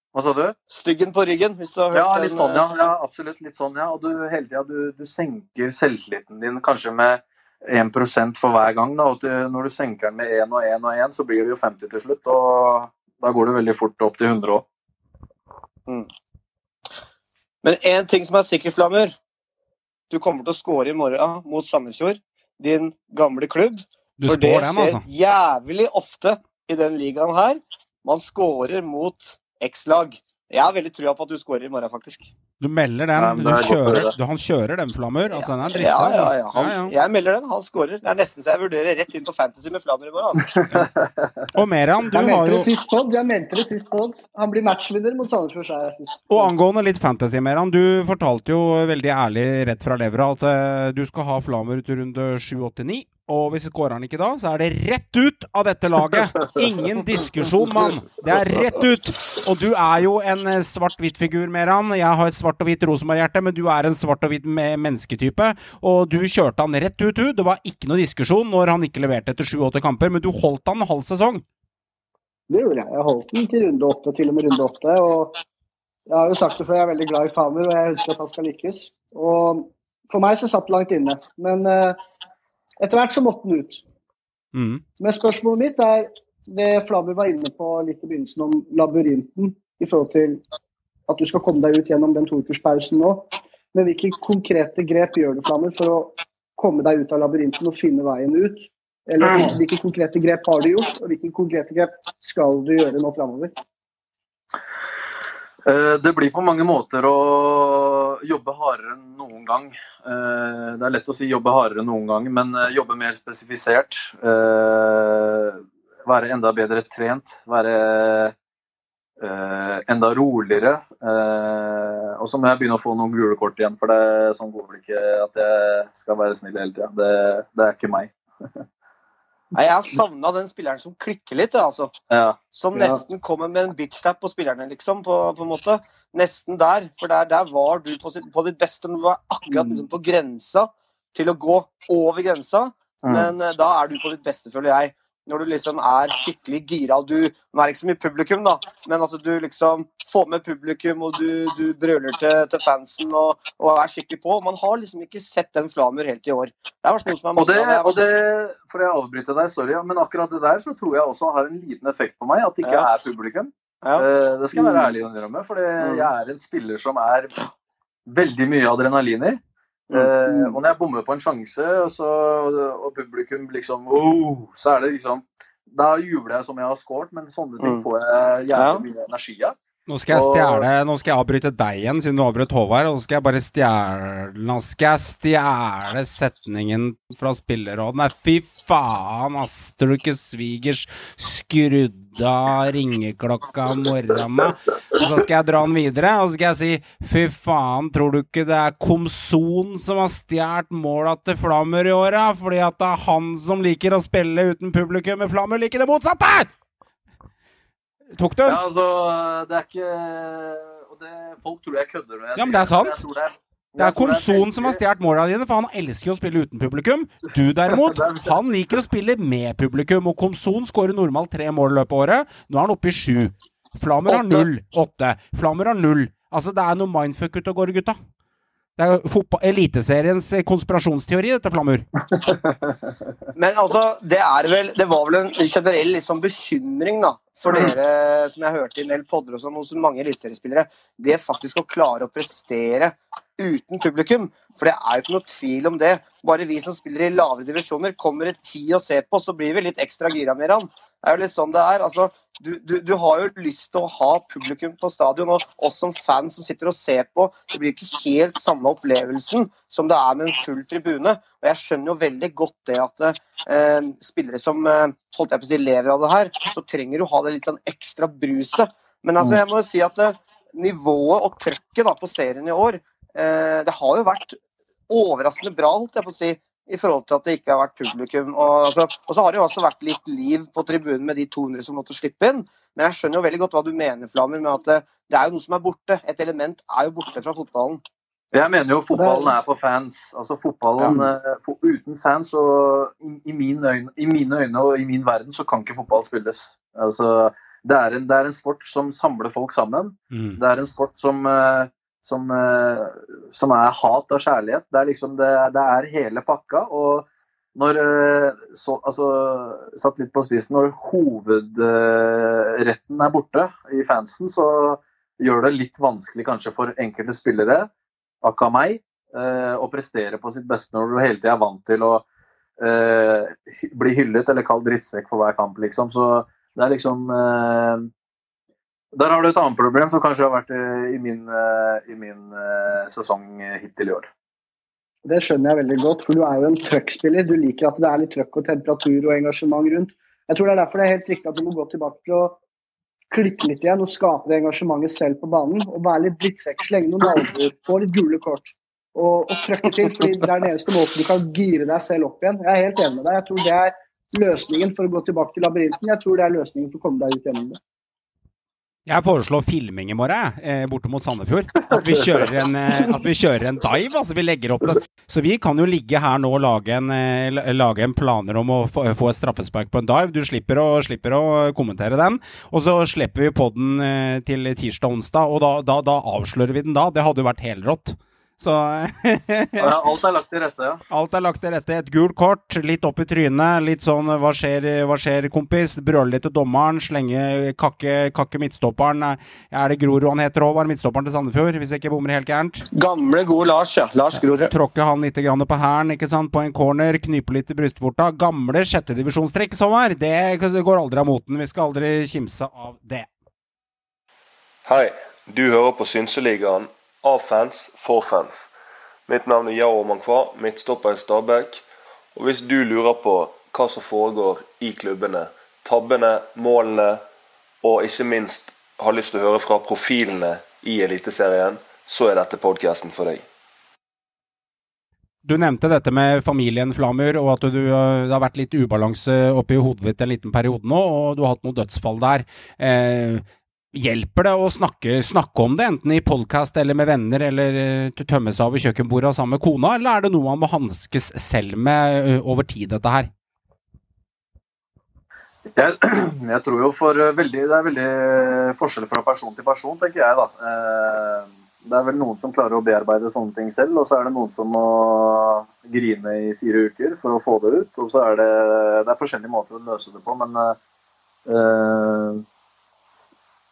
Hva sa du? Styggen på ryggen, hvis du har hørt Ja, litt den, sånn, ja. ja absolutt. Litt sånn, ja. Og du hele tida du, du senker selvtilliten din kanskje med 1 for hver gang. Da. Og du, når du senker den med 1 og 1 og 1, så blir det jo 50 til slutt. Og da går det veldig fort opp til 100 òg. Mm. Men én ting som er sikkert, Flammer. Du kommer til å score i morgen mot Sandefjord, din gamle klubb. Du For det spår den, skjer altså. jævlig ofte i den ligaen her. Man skårer mot X-lag. Jeg har veldig trua på at du skårer i morgen, faktisk. Du melder den. Du er kjører, du, han kjører den, Flammer. Altså, den er dristig. Ja, ja, ja. Han, Ja, ja. Jeg melder den, han scorer. Det er nesten så jeg vurderer rett inn på Fantasy med Flammer i morgen. Altså. Og Meran, du Jeg har jo. Jeg mente det sist pod. Han blir matchvinner mot Sandefjord, sa jeg sist. Og angående litt fantasy, Meran. Du fortalte jo veldig ærlig rett fra levra at eh, du skal ha Flammer til runde 7-8-9. Og hvis skårer han ikke da, så er det rett ut av dette laget! Ingen diskusjon, mann! Det er rett ut! Og du er jo en eh, svart-hvitt-figur, Meran. Jeg har et svart og hvitt Rosenborg-hjerte, men du er en svart og hvitt mennesketype. Og du kjørte han rett ut, du. Det var ikke noe diskusjon når han ikke leverte etter 7-8 kamper, men du holdt han en halv sesong. Det gjorde jeg. Jeg holdt den til runde åtte, til og med runde åtte. Og jeg har jo sagt det før, jeg er veldig glad i Famer, og jeg ønsker at han skal lykkes. Og for meg så satt det langt inne. Men uh, etter hvert så måtte den ut. Mm. Men spørsmålet mitt er det Flammer var inne på litt i begynnelsen om labyrinten, i forhold til at du skal komme deg ut gjennom den toukerspausen nå. Men hvilke konkrete grep gjør du, Flammer, for å komme deg ut av labyrinten og finne veien ut? Eller hvilke konkrete grep har du gjort, og hvilke konkrete grep skal du gjøre nå framover? Eh, Det blir på mange måter å jobbe hardere enn noen gang. Eh, Det er lett å si jobbe hardere enn noen gang, men eh, jobbe mer spesifisert. Være enda bedre trent. Være eh, enda roligere. Uh, Og så må jeg begynne å få noen gule kort igjen, for det sånn går vel ikke at jeg skal være snill hele tida. Det, det er ikke meg. [laughs] Nei, Jeg har savna den spilleren som klikker litt, altså. Ja. Som Ja. nesten kommer med en bitch-tap på spillerne, liksom. På, på en måte. Nesten der. For der, der var du på, sitt, på ditt beste. Du var akkurat Mm. liksom, på grensa til å gå over grensa. Mm. Men uh, da er du på ditt beste, føler jeg. Når du liksom er skikkelig gira. Du, nå er det ikke så mye publikum, da, men at du liksom får med publikum, og du, du brøler til, til fansen og, og er skikkelig på. Man har liksom ikke sett den Flamur helt i år. Det er noe som er Og det, og det, for jeg avbryter deg, sorry, men akkurat det der så tror jeg også har en liten effekt på meg, at det ikke Ja. er publikum. Ja. Eh, Det skal jeg være Mm. ærlig å innrømme, for Mm. jeg er en spiller som er veldig mye adrenalin i. Eh, Mm. og når jeg bommer på en sjanse, og, så, og publikum liksom oh, Så er det liksom Da jubler jeg som jeg har scoret, men sånne ting Mm. får jeg jævlig mye energi av. Nå skal jeg stjæle, Nå skal jeg avbryte deg igjen, siden du avbrøt Håvard. Og så skal jeg bare stjæle Nå skal jeg stjæle setningen fra spilleråden. Nei, fy faen, ass! Tror du ikke svigers skrudde av ringeklokka om morgenen? Og så skal jeg dra den videre, og så skal jeg si fy faen, tror du ikke det er Komson som har stjålet måla til Flammer i åra? Fordi at det er han som liker å spille uten publikum, men Flammer liker det motsatte! Tok du? Ja, altså, det er ikke og det, Folk tror jeg kødder med. Ja, men det er sant. Det er, Det er Komson som har stjålet måla dine, for han elsker å spille uten publikum. Du derimot, [laughs] han liker å spille med publikum, og Komson skårer normalt tre mål i løpet av året. Nå er han oppe i sju. Flammer har null. Åtte. Flammer har null. Altså, det er noe mindfuck ute og går, gutta. Det er Eliteseriens eh, konspirasjonsteori, dette, Flamur. [laughs] Men altså, det er vel Det var vel en generell liksom, bekymring da, for dere, som jeg hørte i en del podder og sånn, hos mange eliteseriespillere. Det faktisk å klare å prestere uten publikum. For det er jo ikke noe tvil om det. Bare vi som spiller i lavere divisjoner, kommer det ti å se på, så blir vi litt ekstra gira med han. Det er jo litt sånn det er. altså du, du, du, har jo lyst til å ha publikum på stadion, og oss som fans som sitter og ser på. Det blir ikke helt samme opplevelsen som det er med en full tribune. Og Jeg skjønner jo veldig godt det at eh, spillere som eh, holdt jeg på å si, lever av det her, så trenger du ha det litt sånn ekstra bruset. Men altså, jeg må jo si at eh, nivået og trøkket på serien i år, eh, det har jo vært overraskende bra, holdt jeg på å si i forhold til at det ikke har vært publikum. Og, altså, og, så har det jo også vært litt liv på tribunen med de 200 som måtte slippe inn. Men jeg skjønner jo veldig godt hva du mener, Flammer, med at det, det er jo noe som er borte. Et element er jo borte fra fotballen. Jeg mener jo fotballen er for fans. Altså fotballen ja. Eh, for, Uten fans og i, i, mine øyne, i, mine øyne, og i min verden så kan ikke fotball spilles. Altså, det, er en, det er en sport som samler folk sammen. Mm. Det er en sport som uh, som, eh, som, er hat og kjærlighet. Det er liksom det, det er hele pakka. Og når eh, så, altså, Satt litt på spissen, når hovedretten er borte i fansen, så gjør det litt vanskelig kanskje for enkelte spillere, akkurat meg, eh, å prestere på sitt beste når du hele tida er vant til å bli hyllet eller kalt drittsekk for hver kamp, liksom. Så det er liksom der har du et annet problem som kanskje har vært eh, i min, eh, i min uh, sesong hittil i år. Det skjønner jeg veldig godt, for du er jo en trøkkspiller. Du liker at det er litt trøkk og temperatur og engasjement rundt. Jeg tror det er derfor det er helt riktig at du må gå tilbake til å klikke litt igjen og skape det engasjementet selv på banen. Og være litt drittsekk, slenge noen albuer, få litt gule kort og, og trøkke til. fordi Det er den eneste måten du kan gire deg selv opp igjen. Jeg er helt enig med deg. Jeg tror det er løsningen for å gå tilbake til labyrinten. Jeg tror det er løsningen for å komme deg ut gjennom det. Jeg foreslår filming i morgen, eh, borte mot Sandefjord. At vi kjører en, eh, vi kjører en dive. altså vi legger opp det. Så vi kan jo ligge her nå og lage en, eh, lage en planer om å få, et straffespark på en dive. Du slipper å, slipper å kommentere den. Og så slipper vi på den eh, til tirsdag og onsdag, og da, da, da avslører vi den da. Det hadde jo vært helrått. Så ja, Alt er lagt til rette, ja. [laughs] Alt er lagt til rette. Et gult kort, litt opp i trynet. Litt sånn 'hva skjer, hva skjer kompis?' Brøle litt til dommeren. Slenge kakke, kakke midtstopperen. Er det Grorud han heter òg, var midtstopperen til Sandefjord? Hvis jeg ikke bommer helt gærent. Gamle, gode Lars, ja. Lars Grorud. Tråkke han litt på hælen, ikke sant, på en corner. Knipe litt i brystvorta. Gamle sjettedivisjonstrekk, Sommer. Det går aldri av moten. Vi skal aldri kimse av det. Hei, du hører på Synseligaen av fans for fans. Mitt navn er Yao Mankwa, midtstopper i Stabæk. Og hvis du lurer på hva som foregår i klubbene, tabbene, målene, og ikke minst har lyst til å høre fra profilene i Eliteserien, så er dette podkasten for deg. Du nevnte dette med familien Flamur, og at du, det har vært litt ubalanse oppi hodet ditt en liten periode nå, og du har hatt noen dødsfall der. Eh, Hjelper det å snakke, snakke, om det, enten i podkast eller med venner, eller uh, tømme seg over kjøkkenbordet sammen med kona, eller er det noe man må hanskes selv med over tid, dette her? Jeg, [clears throat] jeg, tror jo for veldig, Det er veldig forskjell fra person til person, tenker jeg. da. Uh, det er vel noen som klarer å bearbeide sånne ting selv, og så er det noen som må grine i fire uker for å få det ut. Og så er det, det er forskjellige måter å løse det på, men uh,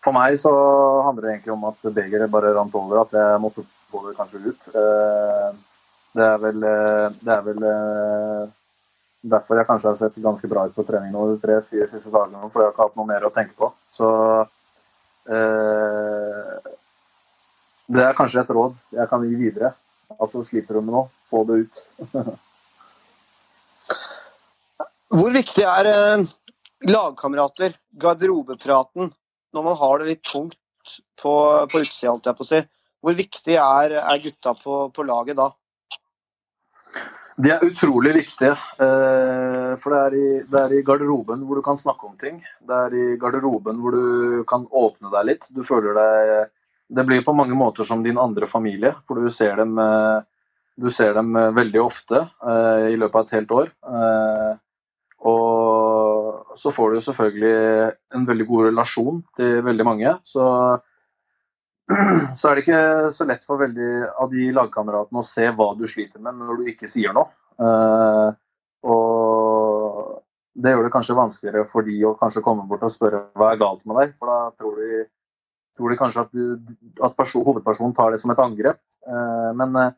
for meg så handler det egentlig om at begeret bare rant over, at jeg måtte få det kanskje ut. Eh, det er vel, eh, det er vel eh, derfor jeg kanskje har sett ganske bra ut på trening nå de tre-fire siste dagene, for jeg har ikke hatt noe mer å tenke på. Så det er kanskje et råd jeg kan gi videre. Altså slipper du med noe, få det ut. [laughs] Hvor viktig er lagkamerater, garderobepraten, når man har det litt tungt på, på utsida, holdt jeg på å si. Hvor viktig er, er gutta på, på, laget da? De er utrolig viktige. Eh, for det er, i, det er, i, garderoben hvor du kan snakke om ting. Det er i garderoben hvor du kan åpne deg litt. Du føler deg Det blir på mange måter som din andre familie, for du ser dem, eh, du ser dem eh, veldig ofte i løpet av et helt år. Og så får du selvfølgelig en veldig god relasjon til veldig mange. Så, [clears throat] så er det ikke så lett for veldig av de lagkameratene å se hva du sliter med når du ikke sier noe. Uh, og det gjør det kanskje vanskeligere for de å kanskje komme bort og spørre hva er galt med deg. For da tror de, tror de kanskje at, du, at person, hovedpersonen tar det som et angrep. Uh, men uh,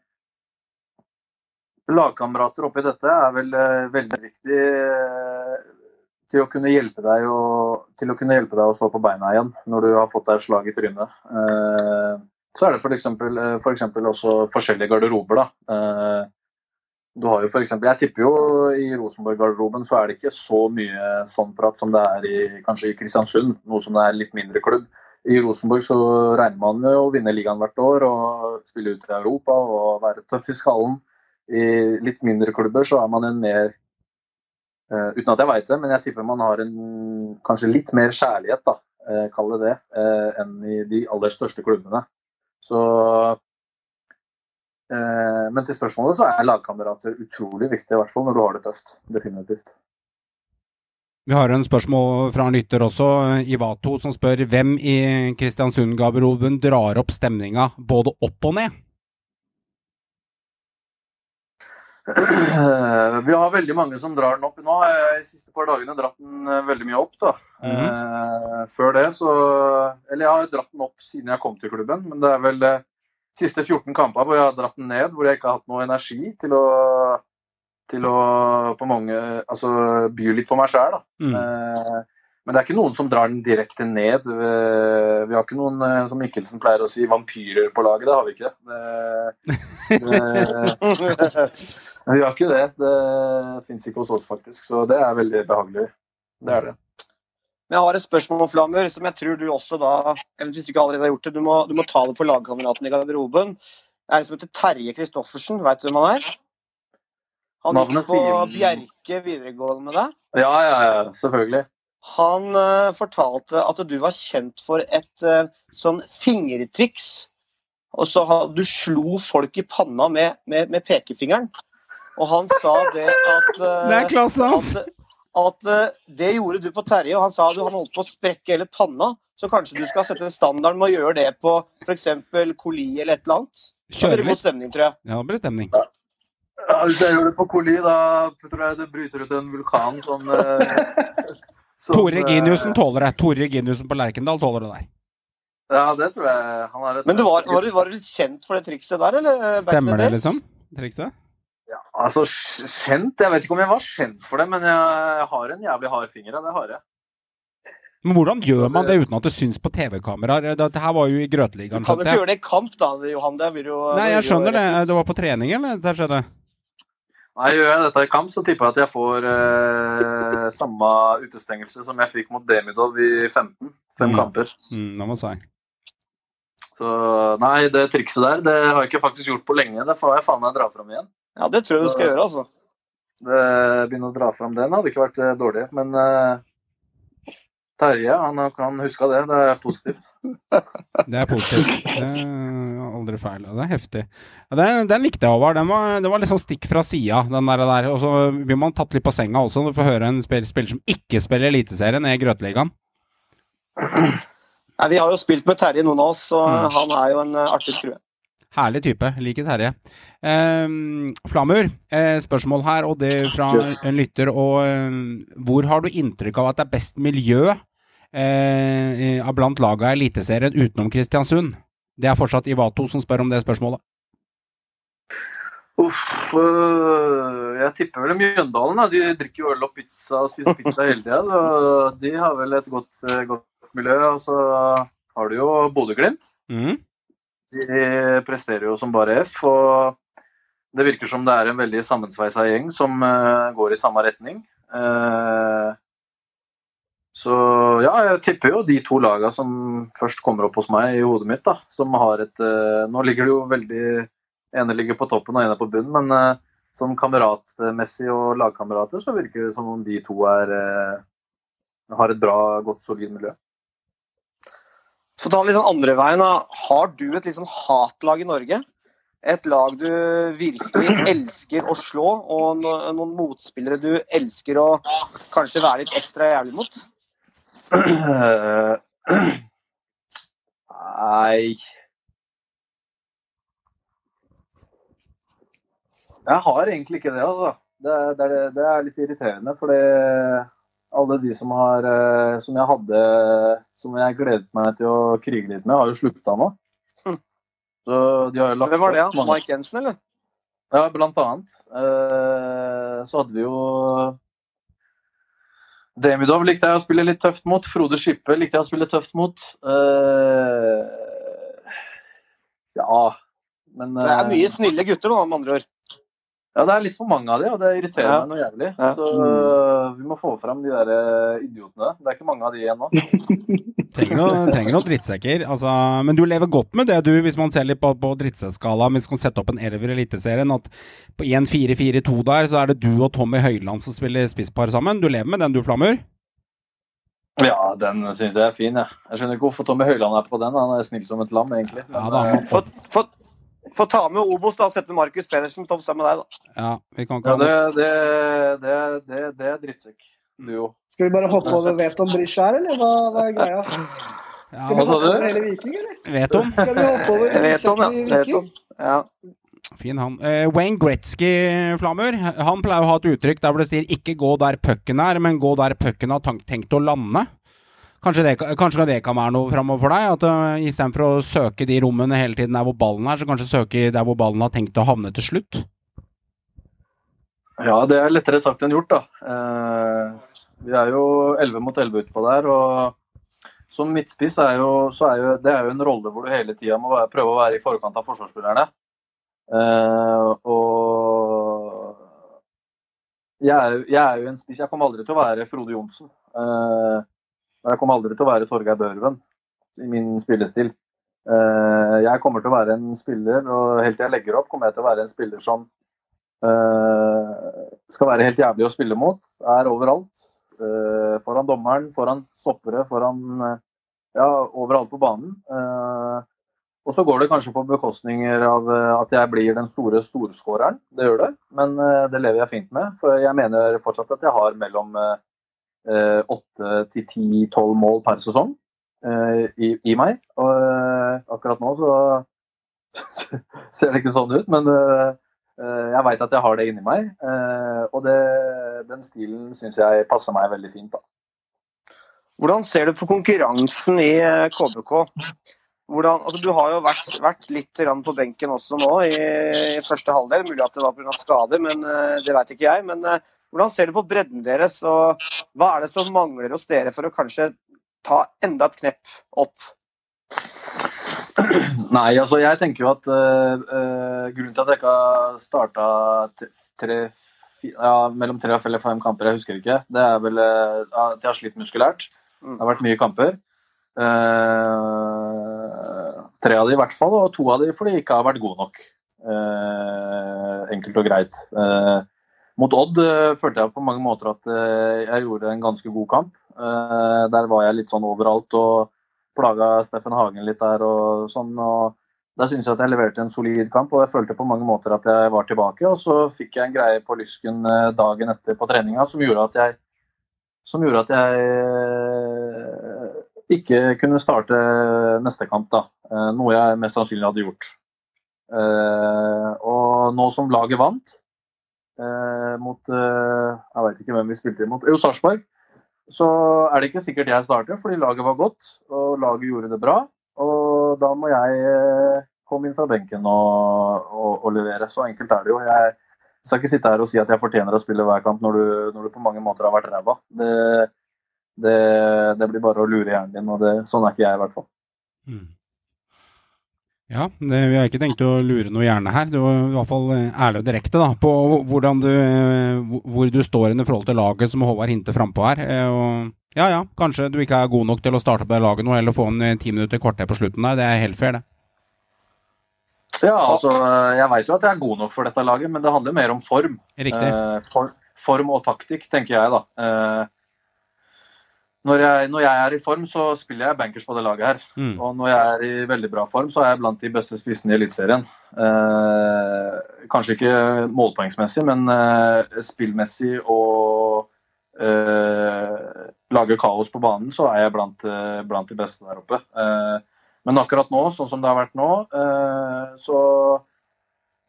lagkamerater oppi dette er vel veldig viktig til å kunne hjelpe deg å, til å kunne hjelpe deg å stå på beina igjen når du har fått deg et slag i trynet. Eh, så er det f.eks. For eksempel også forskjellige garderober. da. Eh, du har jo for eksempel, Jeg tipper jo i Rosenborg-garderoben så er det ikke så mye sånn prat som det er i, kanskje i Kristiansund, noe som det er litt mindre klubb. I Rosenborg så regner man med å vinne ligaen hvert år og spille ut i Europa og være tøff i skallen. I litt mindre klubber så er man en mer Uh, uten at jeg veit det, men jeg tipper man har en kanskje litt mer kjærlighet, da, uh, kall det det, uh, enn i de aller største klubbene. Så Men til spørsmålet så er lagkamerater utrolig viktig, i hvert fall når du har det tøft. Definitivt. Vi har en spørsmål fra en lytter også, Ivato, som spør hvem i Kristiansund-garderoben drar opp stemninga både opp og ned? [clears throat] Vi har veldig mange som drar den opp. Nå har jeg de siste par dagene dratt den eh, veldig mye opp. da. Mm -hmm. Før det så Eller jeg har dratt den opp siden jeg kom til klubben, men det er vel de siste 14 kampene hvor jeg har dratt den ned, hvor jeg ikke har hatt noe energi til å, til å på mange, altså by litt på meg sjæl. Mm. Men det er ikke noen som drar den direkte ned. Vi har ikke noen, som Mikkelsen pleier å si, vampyrer på laget. Det har vi ikke. Det, [laughs] det, vi har ikke det. Det fins ikke hos oss, faktisk. Så det er veldig behagelig. Det er det. Men jeg har et spørsmål, Flammer, som jeg tror du også da hvis du ikke allerede har gjort det, du må, du må ta det på lagkameraten i garderoben. Det er en som heter Terje Christoffersen. Veit du hvem han er? Han gikk på Bjerke videregående med deg. Ja, ja, ja. Selvfølgelig. Han uh, fortalte at du var kjent for et uh, sånn fingertriks. Og så Du slo folk i panna med, med, med pekefingeren. Og han sa det at [laughs] Det er klasse, altså! At, at uh, det gjorde du på Terje, og han sa du han holdt på å sprekke hele panna. Så kanskje du skal sette standarden med å gjøre det på f.eks. Coli eller et eller annet? Kjører vi? stemning, tror jeg. Ja, det blir stemning. Ja, hvis jeg gjør det på Coli, da tror jeg det bryter ut en vulkan som, uh, [laughs] som Tore Giniussen tåler det. Tore Giniussen på Lerkendal tåler det der. Ja, det tror jeg. Han har et Men du var, var, du, var du litt kjent for det trikset der, eller? Stemmer det, liksom? Trikset? Ja, altså kjent Jeg vet ikke om jeg var kjent for det, men jeg har en jævlig hard finger. Det har jeg. Men hvordan gjør man det uten at det syns på TV-kameraer? Dette her var jo i Grøteligaen. Du kan jo ikke gjøre det i kamp, da, Johan. Det vil jo Nei, jeg skjønner det. Det var på trening, eller? Det skjedde? Nei, Gjør jeg dette i kamp, så tipper jeg at jeg får eh, samme utestengelse som jeg fikk mot Demidov i 15. Fem mm. kamper. Mm, det må si. Så nei, det trikset der det har jeg ikke faktisk gjort på lenge. Det får jeg faen meg dra fram igjen. Ja, det tror jeg du skal gjøre, altså. Det, begynne å dra fram den hadde ikke vært eh, dårlig. Men uh, Terje, han kan huske det. Det er positivt. det er positivt. [laughs] Det er aldri feil. Det er heftig. Den, den likte jeg, Håvard. Det var litt sånn stikk fra sida, den der. der. Og så blir man tatt litt på senga også når du får høre en spiller, spiller som ikke spiller Eliteserien i Grøteligaen. Nei, vi har jo spilt med Terje, noen av oss, og mm. han er jo en eh, artig skrue. Herlig type. Liker Terje. Eh, Flamur, eh, spørsmål her, og det fra en lytter. Og eh, hvor har du inntrykk av at det er best miljø eh, blant laga i Eliteserien utenom Kristiansund? Det er fortsatt Ivato som spør om det spørsmålet. Uff, øh, jeg tipper vel Mjøndalen. Da. De drikker jo øl og pizza og spiser pizza hele tida. De har vel et godt, godt miljø. Og så har du jo Bodø-Glimt. Mm. De presterer jo som bare F. og Det virker som det er en veldig sammensveisa gjeng som uh, går i samme retning. Uh, så ja, jeg tipper jo de to laga som først kommer opp hos meg i hodet mitt, da. Som har et uh, Nå ligger det jo veldig ene ligger på toppen og ene på bunnen, men sånn kameratmessig og lagkamerater så virker det som om de to er, har et bra, godt, solid miljø. For å ta litt sånn andre veien, Har du et liksom hatlag i Norge? Et lag du virkelig elsker å slå, og noen motspillere du elsker å kanskje være litt ekstra jævlig mot? Nei Jeg har egentlig ikke det, altså. Det, det, det er litt irriterende, for det alle de som, har, eh, som jeg hadde Som jeg gledet meg til å krige litt med, har jo slutta nå. Hm. Så de har lagt Hvem var det? Ja? Mike Jensen, eller? Ja, blant annet. Eh, så hadde vi jo Demidov likte jeg å spille litt tøft mot. Frode Skippe likte jeg å spille tøft mot. Eh, ja, men Det er mye snille gutter nå, med andre ord. Ja, det er litt for mange av de, og det irriterer Ja. meg noe jævlig. Ja. Så uh, vi må få fram de der øh, idiotene. Det er ikke mange av de igjen nå. [laughs] Trenger noen, trenger noen drittsekker. Altså, men du lever godt med det, du, hvis man ser litt på, på drittsekkskala. Hvis man kan sette opp en elver i Eliteserien, at på 1-4-4-2 der, så er det du og Tommy Høiland som spiller spisspar sammen. Du lever med den, du, Flammer? Ja, den syns jeg er fin, jeg. Jeg skjønner ikke hvorfor Tommy Høiland er på den. Han er snill som et lam, egentlig. Men, Ja da, øh, han Få, ta med Obos, da. Sette Markus Pedersen sammen med deg, da. Ja, vi kan ikke ja, det, det, det, det, det er drittsekk. Duo. Skal vi bare hoppe over Veton Bridge her, eller hva, hva er greia? ja, Hva sa du? hele Viking, eller? Vet om. Skal vi hoppe over Jeg vet om, ja. Fin han. Eh, Wayne Gretzky, Flamur, han pleier å ha et uttrykk der hvor det sier 'ikke gå der pucken er', men 'gå der pucken har tenkt å lande'. Kanskje det, kanskje det kan være noe framover for deg? At uh, Istedenfor å søke de rommene hele tiden der hvor ballen er, så kanskje søke der hvor ballen har tenkt å havne til slutt? Ja, det er lettere sagt enn gjort, da. Eh, vi er jo 11 mot 11 utpå der. og Som midtspiss er jo, er jo det er jo en rolle hvor du hele tida må være, prøve å være i forkant av forsvarsspillerne. Eh, og jeg er, jeg er jo en spiss Jeg kommer aldri til å være Frode Johnsen. Eh, jeg kommer aldri til å være Torgeir Børven i min spillestil. Eh, jeg kommer til å være en spiller, og helt til jeg legger opp, kommer jeg til å være en spiller som Eh, skal være helt jævlig å spille mot. Er overalt. Eh, foran dommeren, foran stoppere, foran Ja, overalt på banen. Og så går det kanskje på bekostninger av at jeg blir den store storskåreren. Det gjør det, men det lever jeg fint med. For jeg mener fortsatt at jeg har mellom åtte til ti-tolv mål per sesong eh, i, i meg. Og eh, akkurat nå [laughs] så ser det ikke sånn ut, men eh, Eh, Jeg veit at jeg har det inni meg, eh, og det, den stilen syns jeg passer meg veldig fint. da. Hvordan ser du på konkurransen i eh, KBK? Hvordan, altså, du har jo vært, vært litt på benken også nå i, i første halvdel. Mulig at det var pga. skader, men eh, det veit ikke jeg. Men eh, hvordan ser du på bredden deres, og hva er det som mangler hos dere for å kanskje ta enda et knepp opp? [clears throat] Nei, altså jeg tenker jo at eh, grunnen til at jeg ikke har starta ja, mellom tre og fem kamper, jeg husker ikke, det er vel eh, at jeg har slitt muskulært. Mm. Det har vært mye kamper. Uh, tre av de i hvert fall, og to av de fordi de ikke har vært gode nok. Uh, enkelt og greit. Eh, mot Odd eh, følte jeg på mange måter at eh, jeg gjorde en ganske god kamp. Eh, der var jeg litt sånn overalt og plaga Steffen Hagen litt der og sånn. og Der syns jeg at jeg leverte en solid kamp, og jeg følte på mange måter at jeg var tilbake. Og så fikk jeg en greie på lysken dagen etter på treninga som gjorde at jeg gjorde at jeg ikke kunne starte neste kamp, da. Noe jeg mest sannsynlig hadde gjort. Og nå som laget vant eh, mot eh, Jeg veit ikke hvem vi spilte imot. Jo, Sarpsborg så er det ikke sikkert jeg starter, fordi laget var godt og laget gjorde det bra. Og da må jeg eh, komme inn fra benken og, og, og levere. Så enkelt er det jo. Jeg skal ikke sitte her og si at jeg fortjener å spille hver kamp når du, når du på mange måter har vært ræva. Det, det, det blir bare å lure hjernen din, og det, sånn er ikke jeg i hvert fall. Mm. Ja, det, vi har ikke tenkt å lure noe hjerne her. Du var i hvert fall eh, ærlig og direkte da, på du, eh, hvor- du står i forhold til laget som Håvard hinter frampå her. Eh, Og ja ja, kanskje du ikke er god nok til å starte på det laget nå, eller få en ti minutter kvarter på slutten der. Det er helt fair, det. Ja, altså, Jeg veit jo at jeg er god nok for dette laget, men det handler mer om form. Riktig. Eh, form, form og taktikk, tenker jeg, da. Eh, når, jeg, når jeg er i form, så spiller jeg bankers på det laget her. Mm. Og når jeg er i veldig bra form, så er jeg blant de beste spissene i Eliteserien. Eh, kanskje ikke målpoengsmessig, men eh, spillmessig og eh, lage kaos på banen, så er jeg blant, eh, blant de beste der oppe. Eh, men akkurat nå, sånn som det har vært nå, eh, så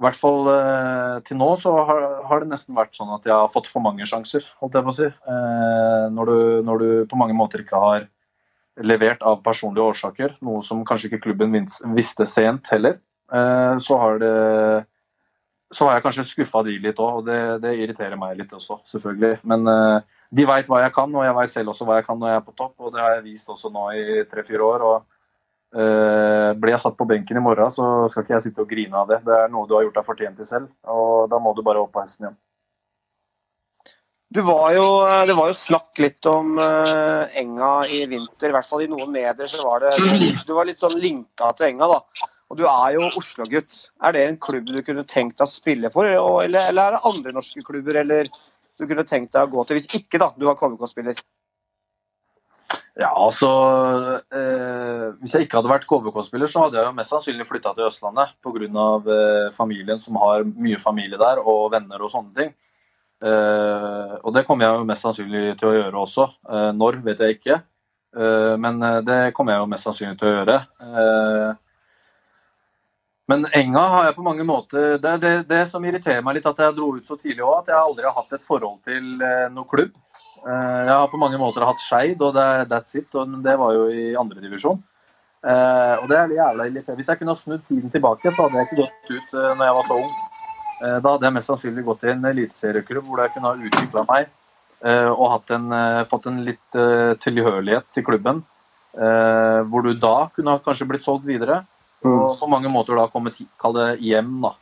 i hvert fall eh, til nå så har, det nesten vært sånn at jeg har fått for mange sjanser, holdt jeg på å si. Eh, når, du, når du på mange måter ikke har levert av personlige årsaker, noe som kanskje ikke klubben visste sent heller, eh, så har det så har jeg kanskje skuffa de litt òg, og det, det, irriterer meg litt også, selvfølgelig. Men de veit hva jeg kan, og jeg veit selv også hva jeg kan når jeg er på topp, og det har jeg vist også nå i tre-fire år. og Blir jeg satt på benken i morgen, så skal ikke jeg sitte og grine av det. Det er noe du har gjort deg fortjent til selv, og da må du bare opp på hesten igjen. Du var jo, det var jo snakk litt om uh, Enga i vinter, i hvert fall i noen medier så var det Du var litt sånn linka til Enga, da. Og du er jo Oslo-gutt. Er det en klubb du kunne tenkt deg å spille for, eller, eller, er det andre norske klubber eller du kunne tenkt deg å gå til, hvis ikke da, du var KBK-spiller? Ja, altså eh, Hvis jeg ikke hadde vært KBK-spiller, så hadde jeg jo mest sannsynlig flytta til Østlandet pga. Eh, familien som har mye familie der, og venner og sånne ting. Eh, og det kommer jeg jo mest sannsynlig til å gjøre også. Eh, når, vet jeg ikke. Eh, men eh, det kommer jeg jo mest sannsynlig til å gjøre. Eh, men Enga har jeg på mange måter Det er det, det, som irriterer meg litt at jeg dro ut så tidlig òg, at jeg aldri har hatt et forhold til noen klubb. Eh, jeg har på mange måter hatt Skeid, og det that's it. Og det var jo i andredivisjon. Eh, og det er jævla irriterende. Hvis jeg kunne ha snudd tiden tilbake, så hadde jeg ikke gått ut eh, når jeg var så ung. Da hadde jeg mest sannsynlig gått til en eliteserieklubb hvor jeg kunne ha utvikla meg og en, fått en litt tilhørighet til klubben. hvor du da kunne ha kanskje blitt solgt videre. Mm. Og på mange måter da kommet hjem, da.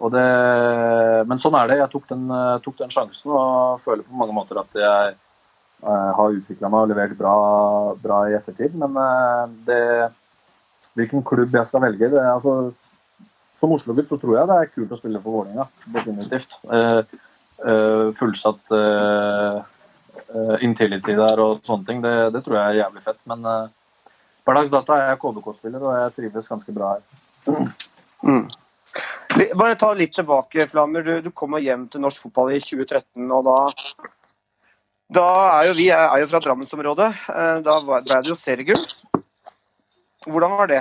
Eh, det, men sånn er det. Jeg tok den, tok den, sjansen og føler på mange måter at jeg eh, har utvikla meg og levert bra, bra, i ettertid. Men eh, det, hvilken klubb jeg skal velge det, altså, Som Oslo-gutt så tror jeg det er kult å spille for Vålerenga. Definitivt. Eh, eh, fullsatt eh, Intility der og sånne ting, det, det, tror jeg er jævlig fett. Men Per dags er jeg KBK-spiller, og jeg trives ganske bra her. Mm. Bare ta litt tilbake, Flammer. Du, du kommer hjem til norsk fotball i 2013, og da da er jo vi er jo fra Drammensområdet. Eh, da ble det jo seriegull. Hvordan var det?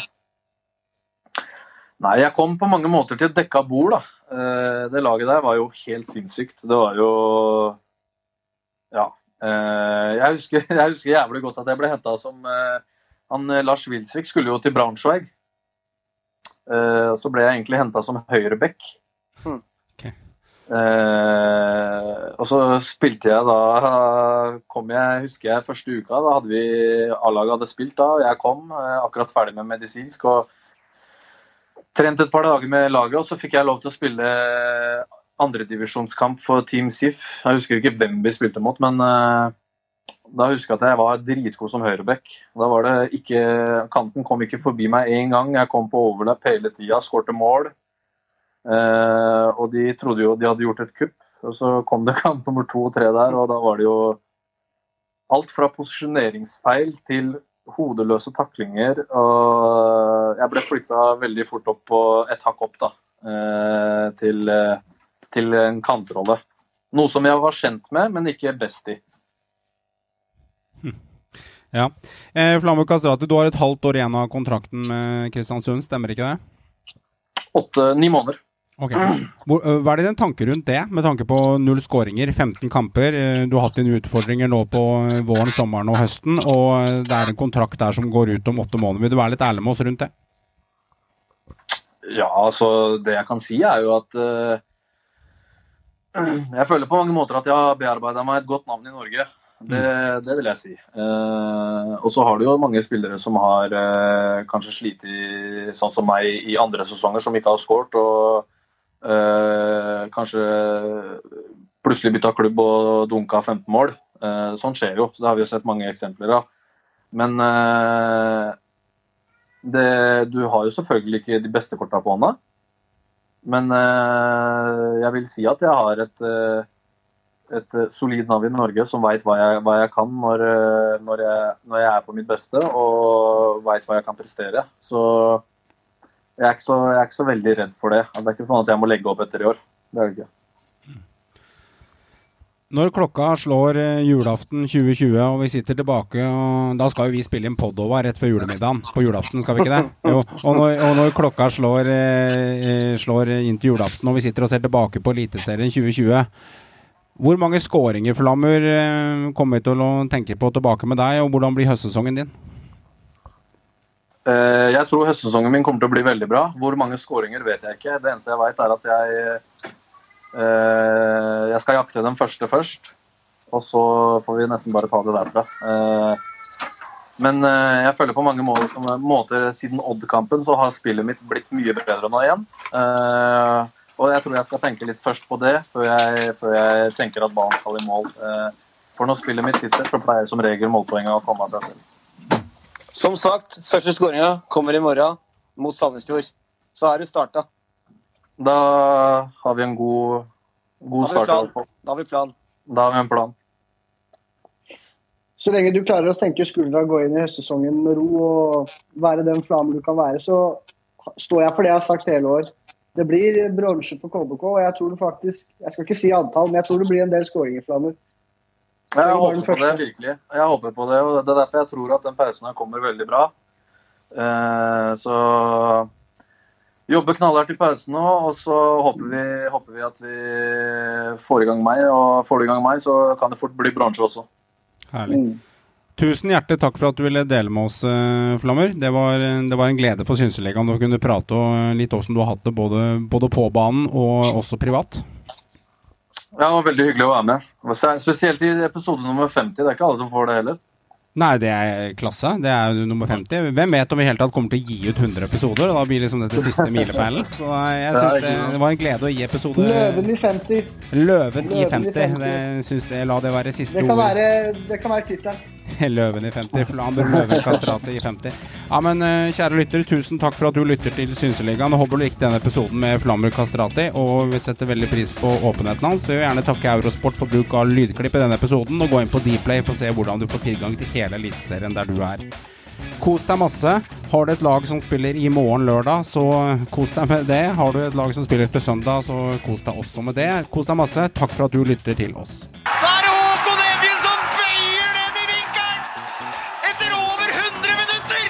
Nei, Jeg kom på mange måter til et dekka bord. da. Eh, det laget der var jo helt sinnssykt. Det var jo Ja. Eh, jeg husker, [laughs] jeg husker jævlig godt at jeg ble henta som han, Lars Wilsvik skulle jo til Braunschweig. Uh, så ble jeg egentlig henta som høyreback. Mm. Okay. Uh, og så spilte jeg da kom jeg, husker jeg første uka. Da hadde vi A-laget hadde spilt da. Jeg kom uh, akkurat ferdig med medisinsk og trente et par dager med laget. Og så fikk jeg lov til å spille andredivisjonskamp for Team SIF. Jeg husker ikke hvem vi spilte mot, men da husker jeg at jeg var dritgod som høyreback. Da var det ikke, Kanten kom ikke forbi meg én gang. Jeg kom på overlapp hele tida, skårte mål. Eh, og de trodde jo de hadde gjort et kupp. Og så kom det [laughs] kamp nummer to og tre der, og da var det jo alt fra posisjoneringsfeil til hodeløse taklinger. Og jeg ble flytta veldig fort opp på et hakk opp, da. Eh, til, eh, til en kantrolle. Noe som jeg var kjent med, men ikke best i. Ja. Eh, Flamur Kastrati, du har et halvt år igjen av kontrakten med Kristiansund, stemmer ikke det? Åtte-ni måneder. Ok. Hvor, eh, hva er det din tanke rundt det, med tanke på null skåringer, 15 kamper? Eh, du har hatt dine utfordringer nå på eh, våren, sommeren og høsten, og det er en kontrakt der som går ut om åtte måneder. Vil du være litt ærlig med oss rundt det? Ja, altså det jeg kan si er jo at uh, [clears throat] Jeg føler på mange måter at jeg har bearbeida meg et godt navn i Norge. Det, det, vil jeg si. Eh, og så har du jo mange spillere som har eh, kanskje slitt sånn som meg i andre sesonger, som ikke har skåret. Og eh, kanskje plutselig bytta klubb og dunka 15 mål. Eh, sånn skjer jo. Så det har vi jo sett mange eksempler av. Men eh, det, du har jo selvfølgelig ikke de beste korta på hånda. Men eh, jeg vil si at jeg har et et eh, solid Nav i Norge som veit hva, hva, jeg kan når, eh, når, jeg, når, jeg, er på mitt beste og veit hva jeg kan prestere. Så jeg er, så jeg er, ikke så, veldig redd for det. Det er ikke sånn at jeg må legge opp etter i år. Det er det ikke. Når klokka slår eh, julaften 2020 og vi sitter tilbake og Da skal jo vi spille inn Podova rett før julemiddagen på julaften, skal vi ikke det? Jo. Og når, og når klokka slår, slår inn til julaften og vi sitter og ser tilbake på Eliteserien 2020 hvor mange skåringer, for Lammer kommer vi til å tenke på tilbake med deg, og hvordan blir høstsesongen din? Eh, Jeg tror høstsesongen min kommer til å bli veldig bra. Hvor mange skåringer vet jeg ikke. Det eneste jeg vet er at jeg eh, Jeg skal jakte den første først. Og så får vi nesten bare ta det derfra. Eh, Men eh, jeg føler på mange måter siden Odd-kampen så har spillet mitt blitt mye bedre nå igjen. Og jeg tror jeg skal tenke litt først på det før jeg, før jeg tenker at banen skal i mål. Eh, For når spillet mitt sitter, så pleier som regel målpoenget å komme av seg selv. Som sagt, første skåringa kommer i morgen mot Sandefjord. Så er du starta. Da har vi en god, god Da start. Da har vi plan. Da har vi en plan. Så lenge du klarer å senke skuldra, gå inn i høstsesongen med ro og være den flammen du kan være, så står jeg for det jeg har sagt hele år. Det blir bronse på KBK, og jeg tror det faktisk Jeg skal ikke si antall, men jeg tror det blir en del skåringer, Flammer. Jeg jeg håper på det, virkelig. Jeg håper på det, og Det er derfor jeg tror at den pausen her kommer veldig bra. Eh, så jobbe knallhardt i pausen nå, og så håper vi, håper vi at vi får i gang meg. Og får du i gang meg, så kan det fort bli bronse også. Herlig. Mm. Tusen hjertelig takk for at du ville dele med oss, eh, Flammer. Det var, det var en glede for Synseligaen å kunne prate og litt åssen du har hatt det både, både på banen og også privat. Ja, det var Veldig hyggelig å være med. Spesielt i episode nummer 50. Det er ikke alle som får det heller. Nei, det er klasse. Det er nummer 50. Hvem vet om vi i hele tatt kommer til å gi ut 100 episoder? Og da blir liksom dette siste [laughs] milepælen. Så jeg syns det, det var en glede å gi episode Løven i 50. Løven i 50. 50. Det syns det, La det være siste ord. det kan være tittelen. [laughs] Løven i 50. Flamber Løven Kastrati i 50. Ja, men eh, kjære lytter, tusen takk for at du lytter til Synseligaen. Håper du likte denne episoden med Flamur Kastrati, og vi setter veldig pris på åpenheten hans. Vi vil gjerne takke Eurosport for bruk av lydklipp i denne episoden, og gå inn på Dplay for å se hvordan du får tilgang til hele Eliteserien der du er. Kos deg masse. Har du et lag som spiller i morgen lørdag, så kos deg med det. Har du et lag som spiller til søndag, så kos deg også med det. Kos deg masse. Takk for at du lytter til oss. Så er det Håkon Evjen som bøyer den i vinkelen! Etter over 100 minutter!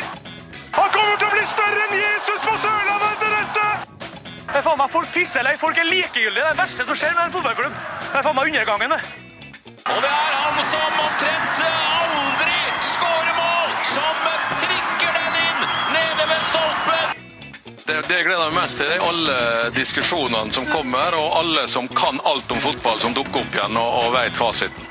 Han kommer til å bli større enn Jesus på Sørlandet etter dette! Det er faen meg Folk pisser eller folk er likegyldige. Det er det verste som skjer med en fotballklubb. Det er faen meg undergangen, det. Og det er han som omtrent Det, det jeg gleder meg mest til, er alle diskusjonene som kommer, og alle som kan alt om fotball, som dukker opp igjen og, og veit fasiten.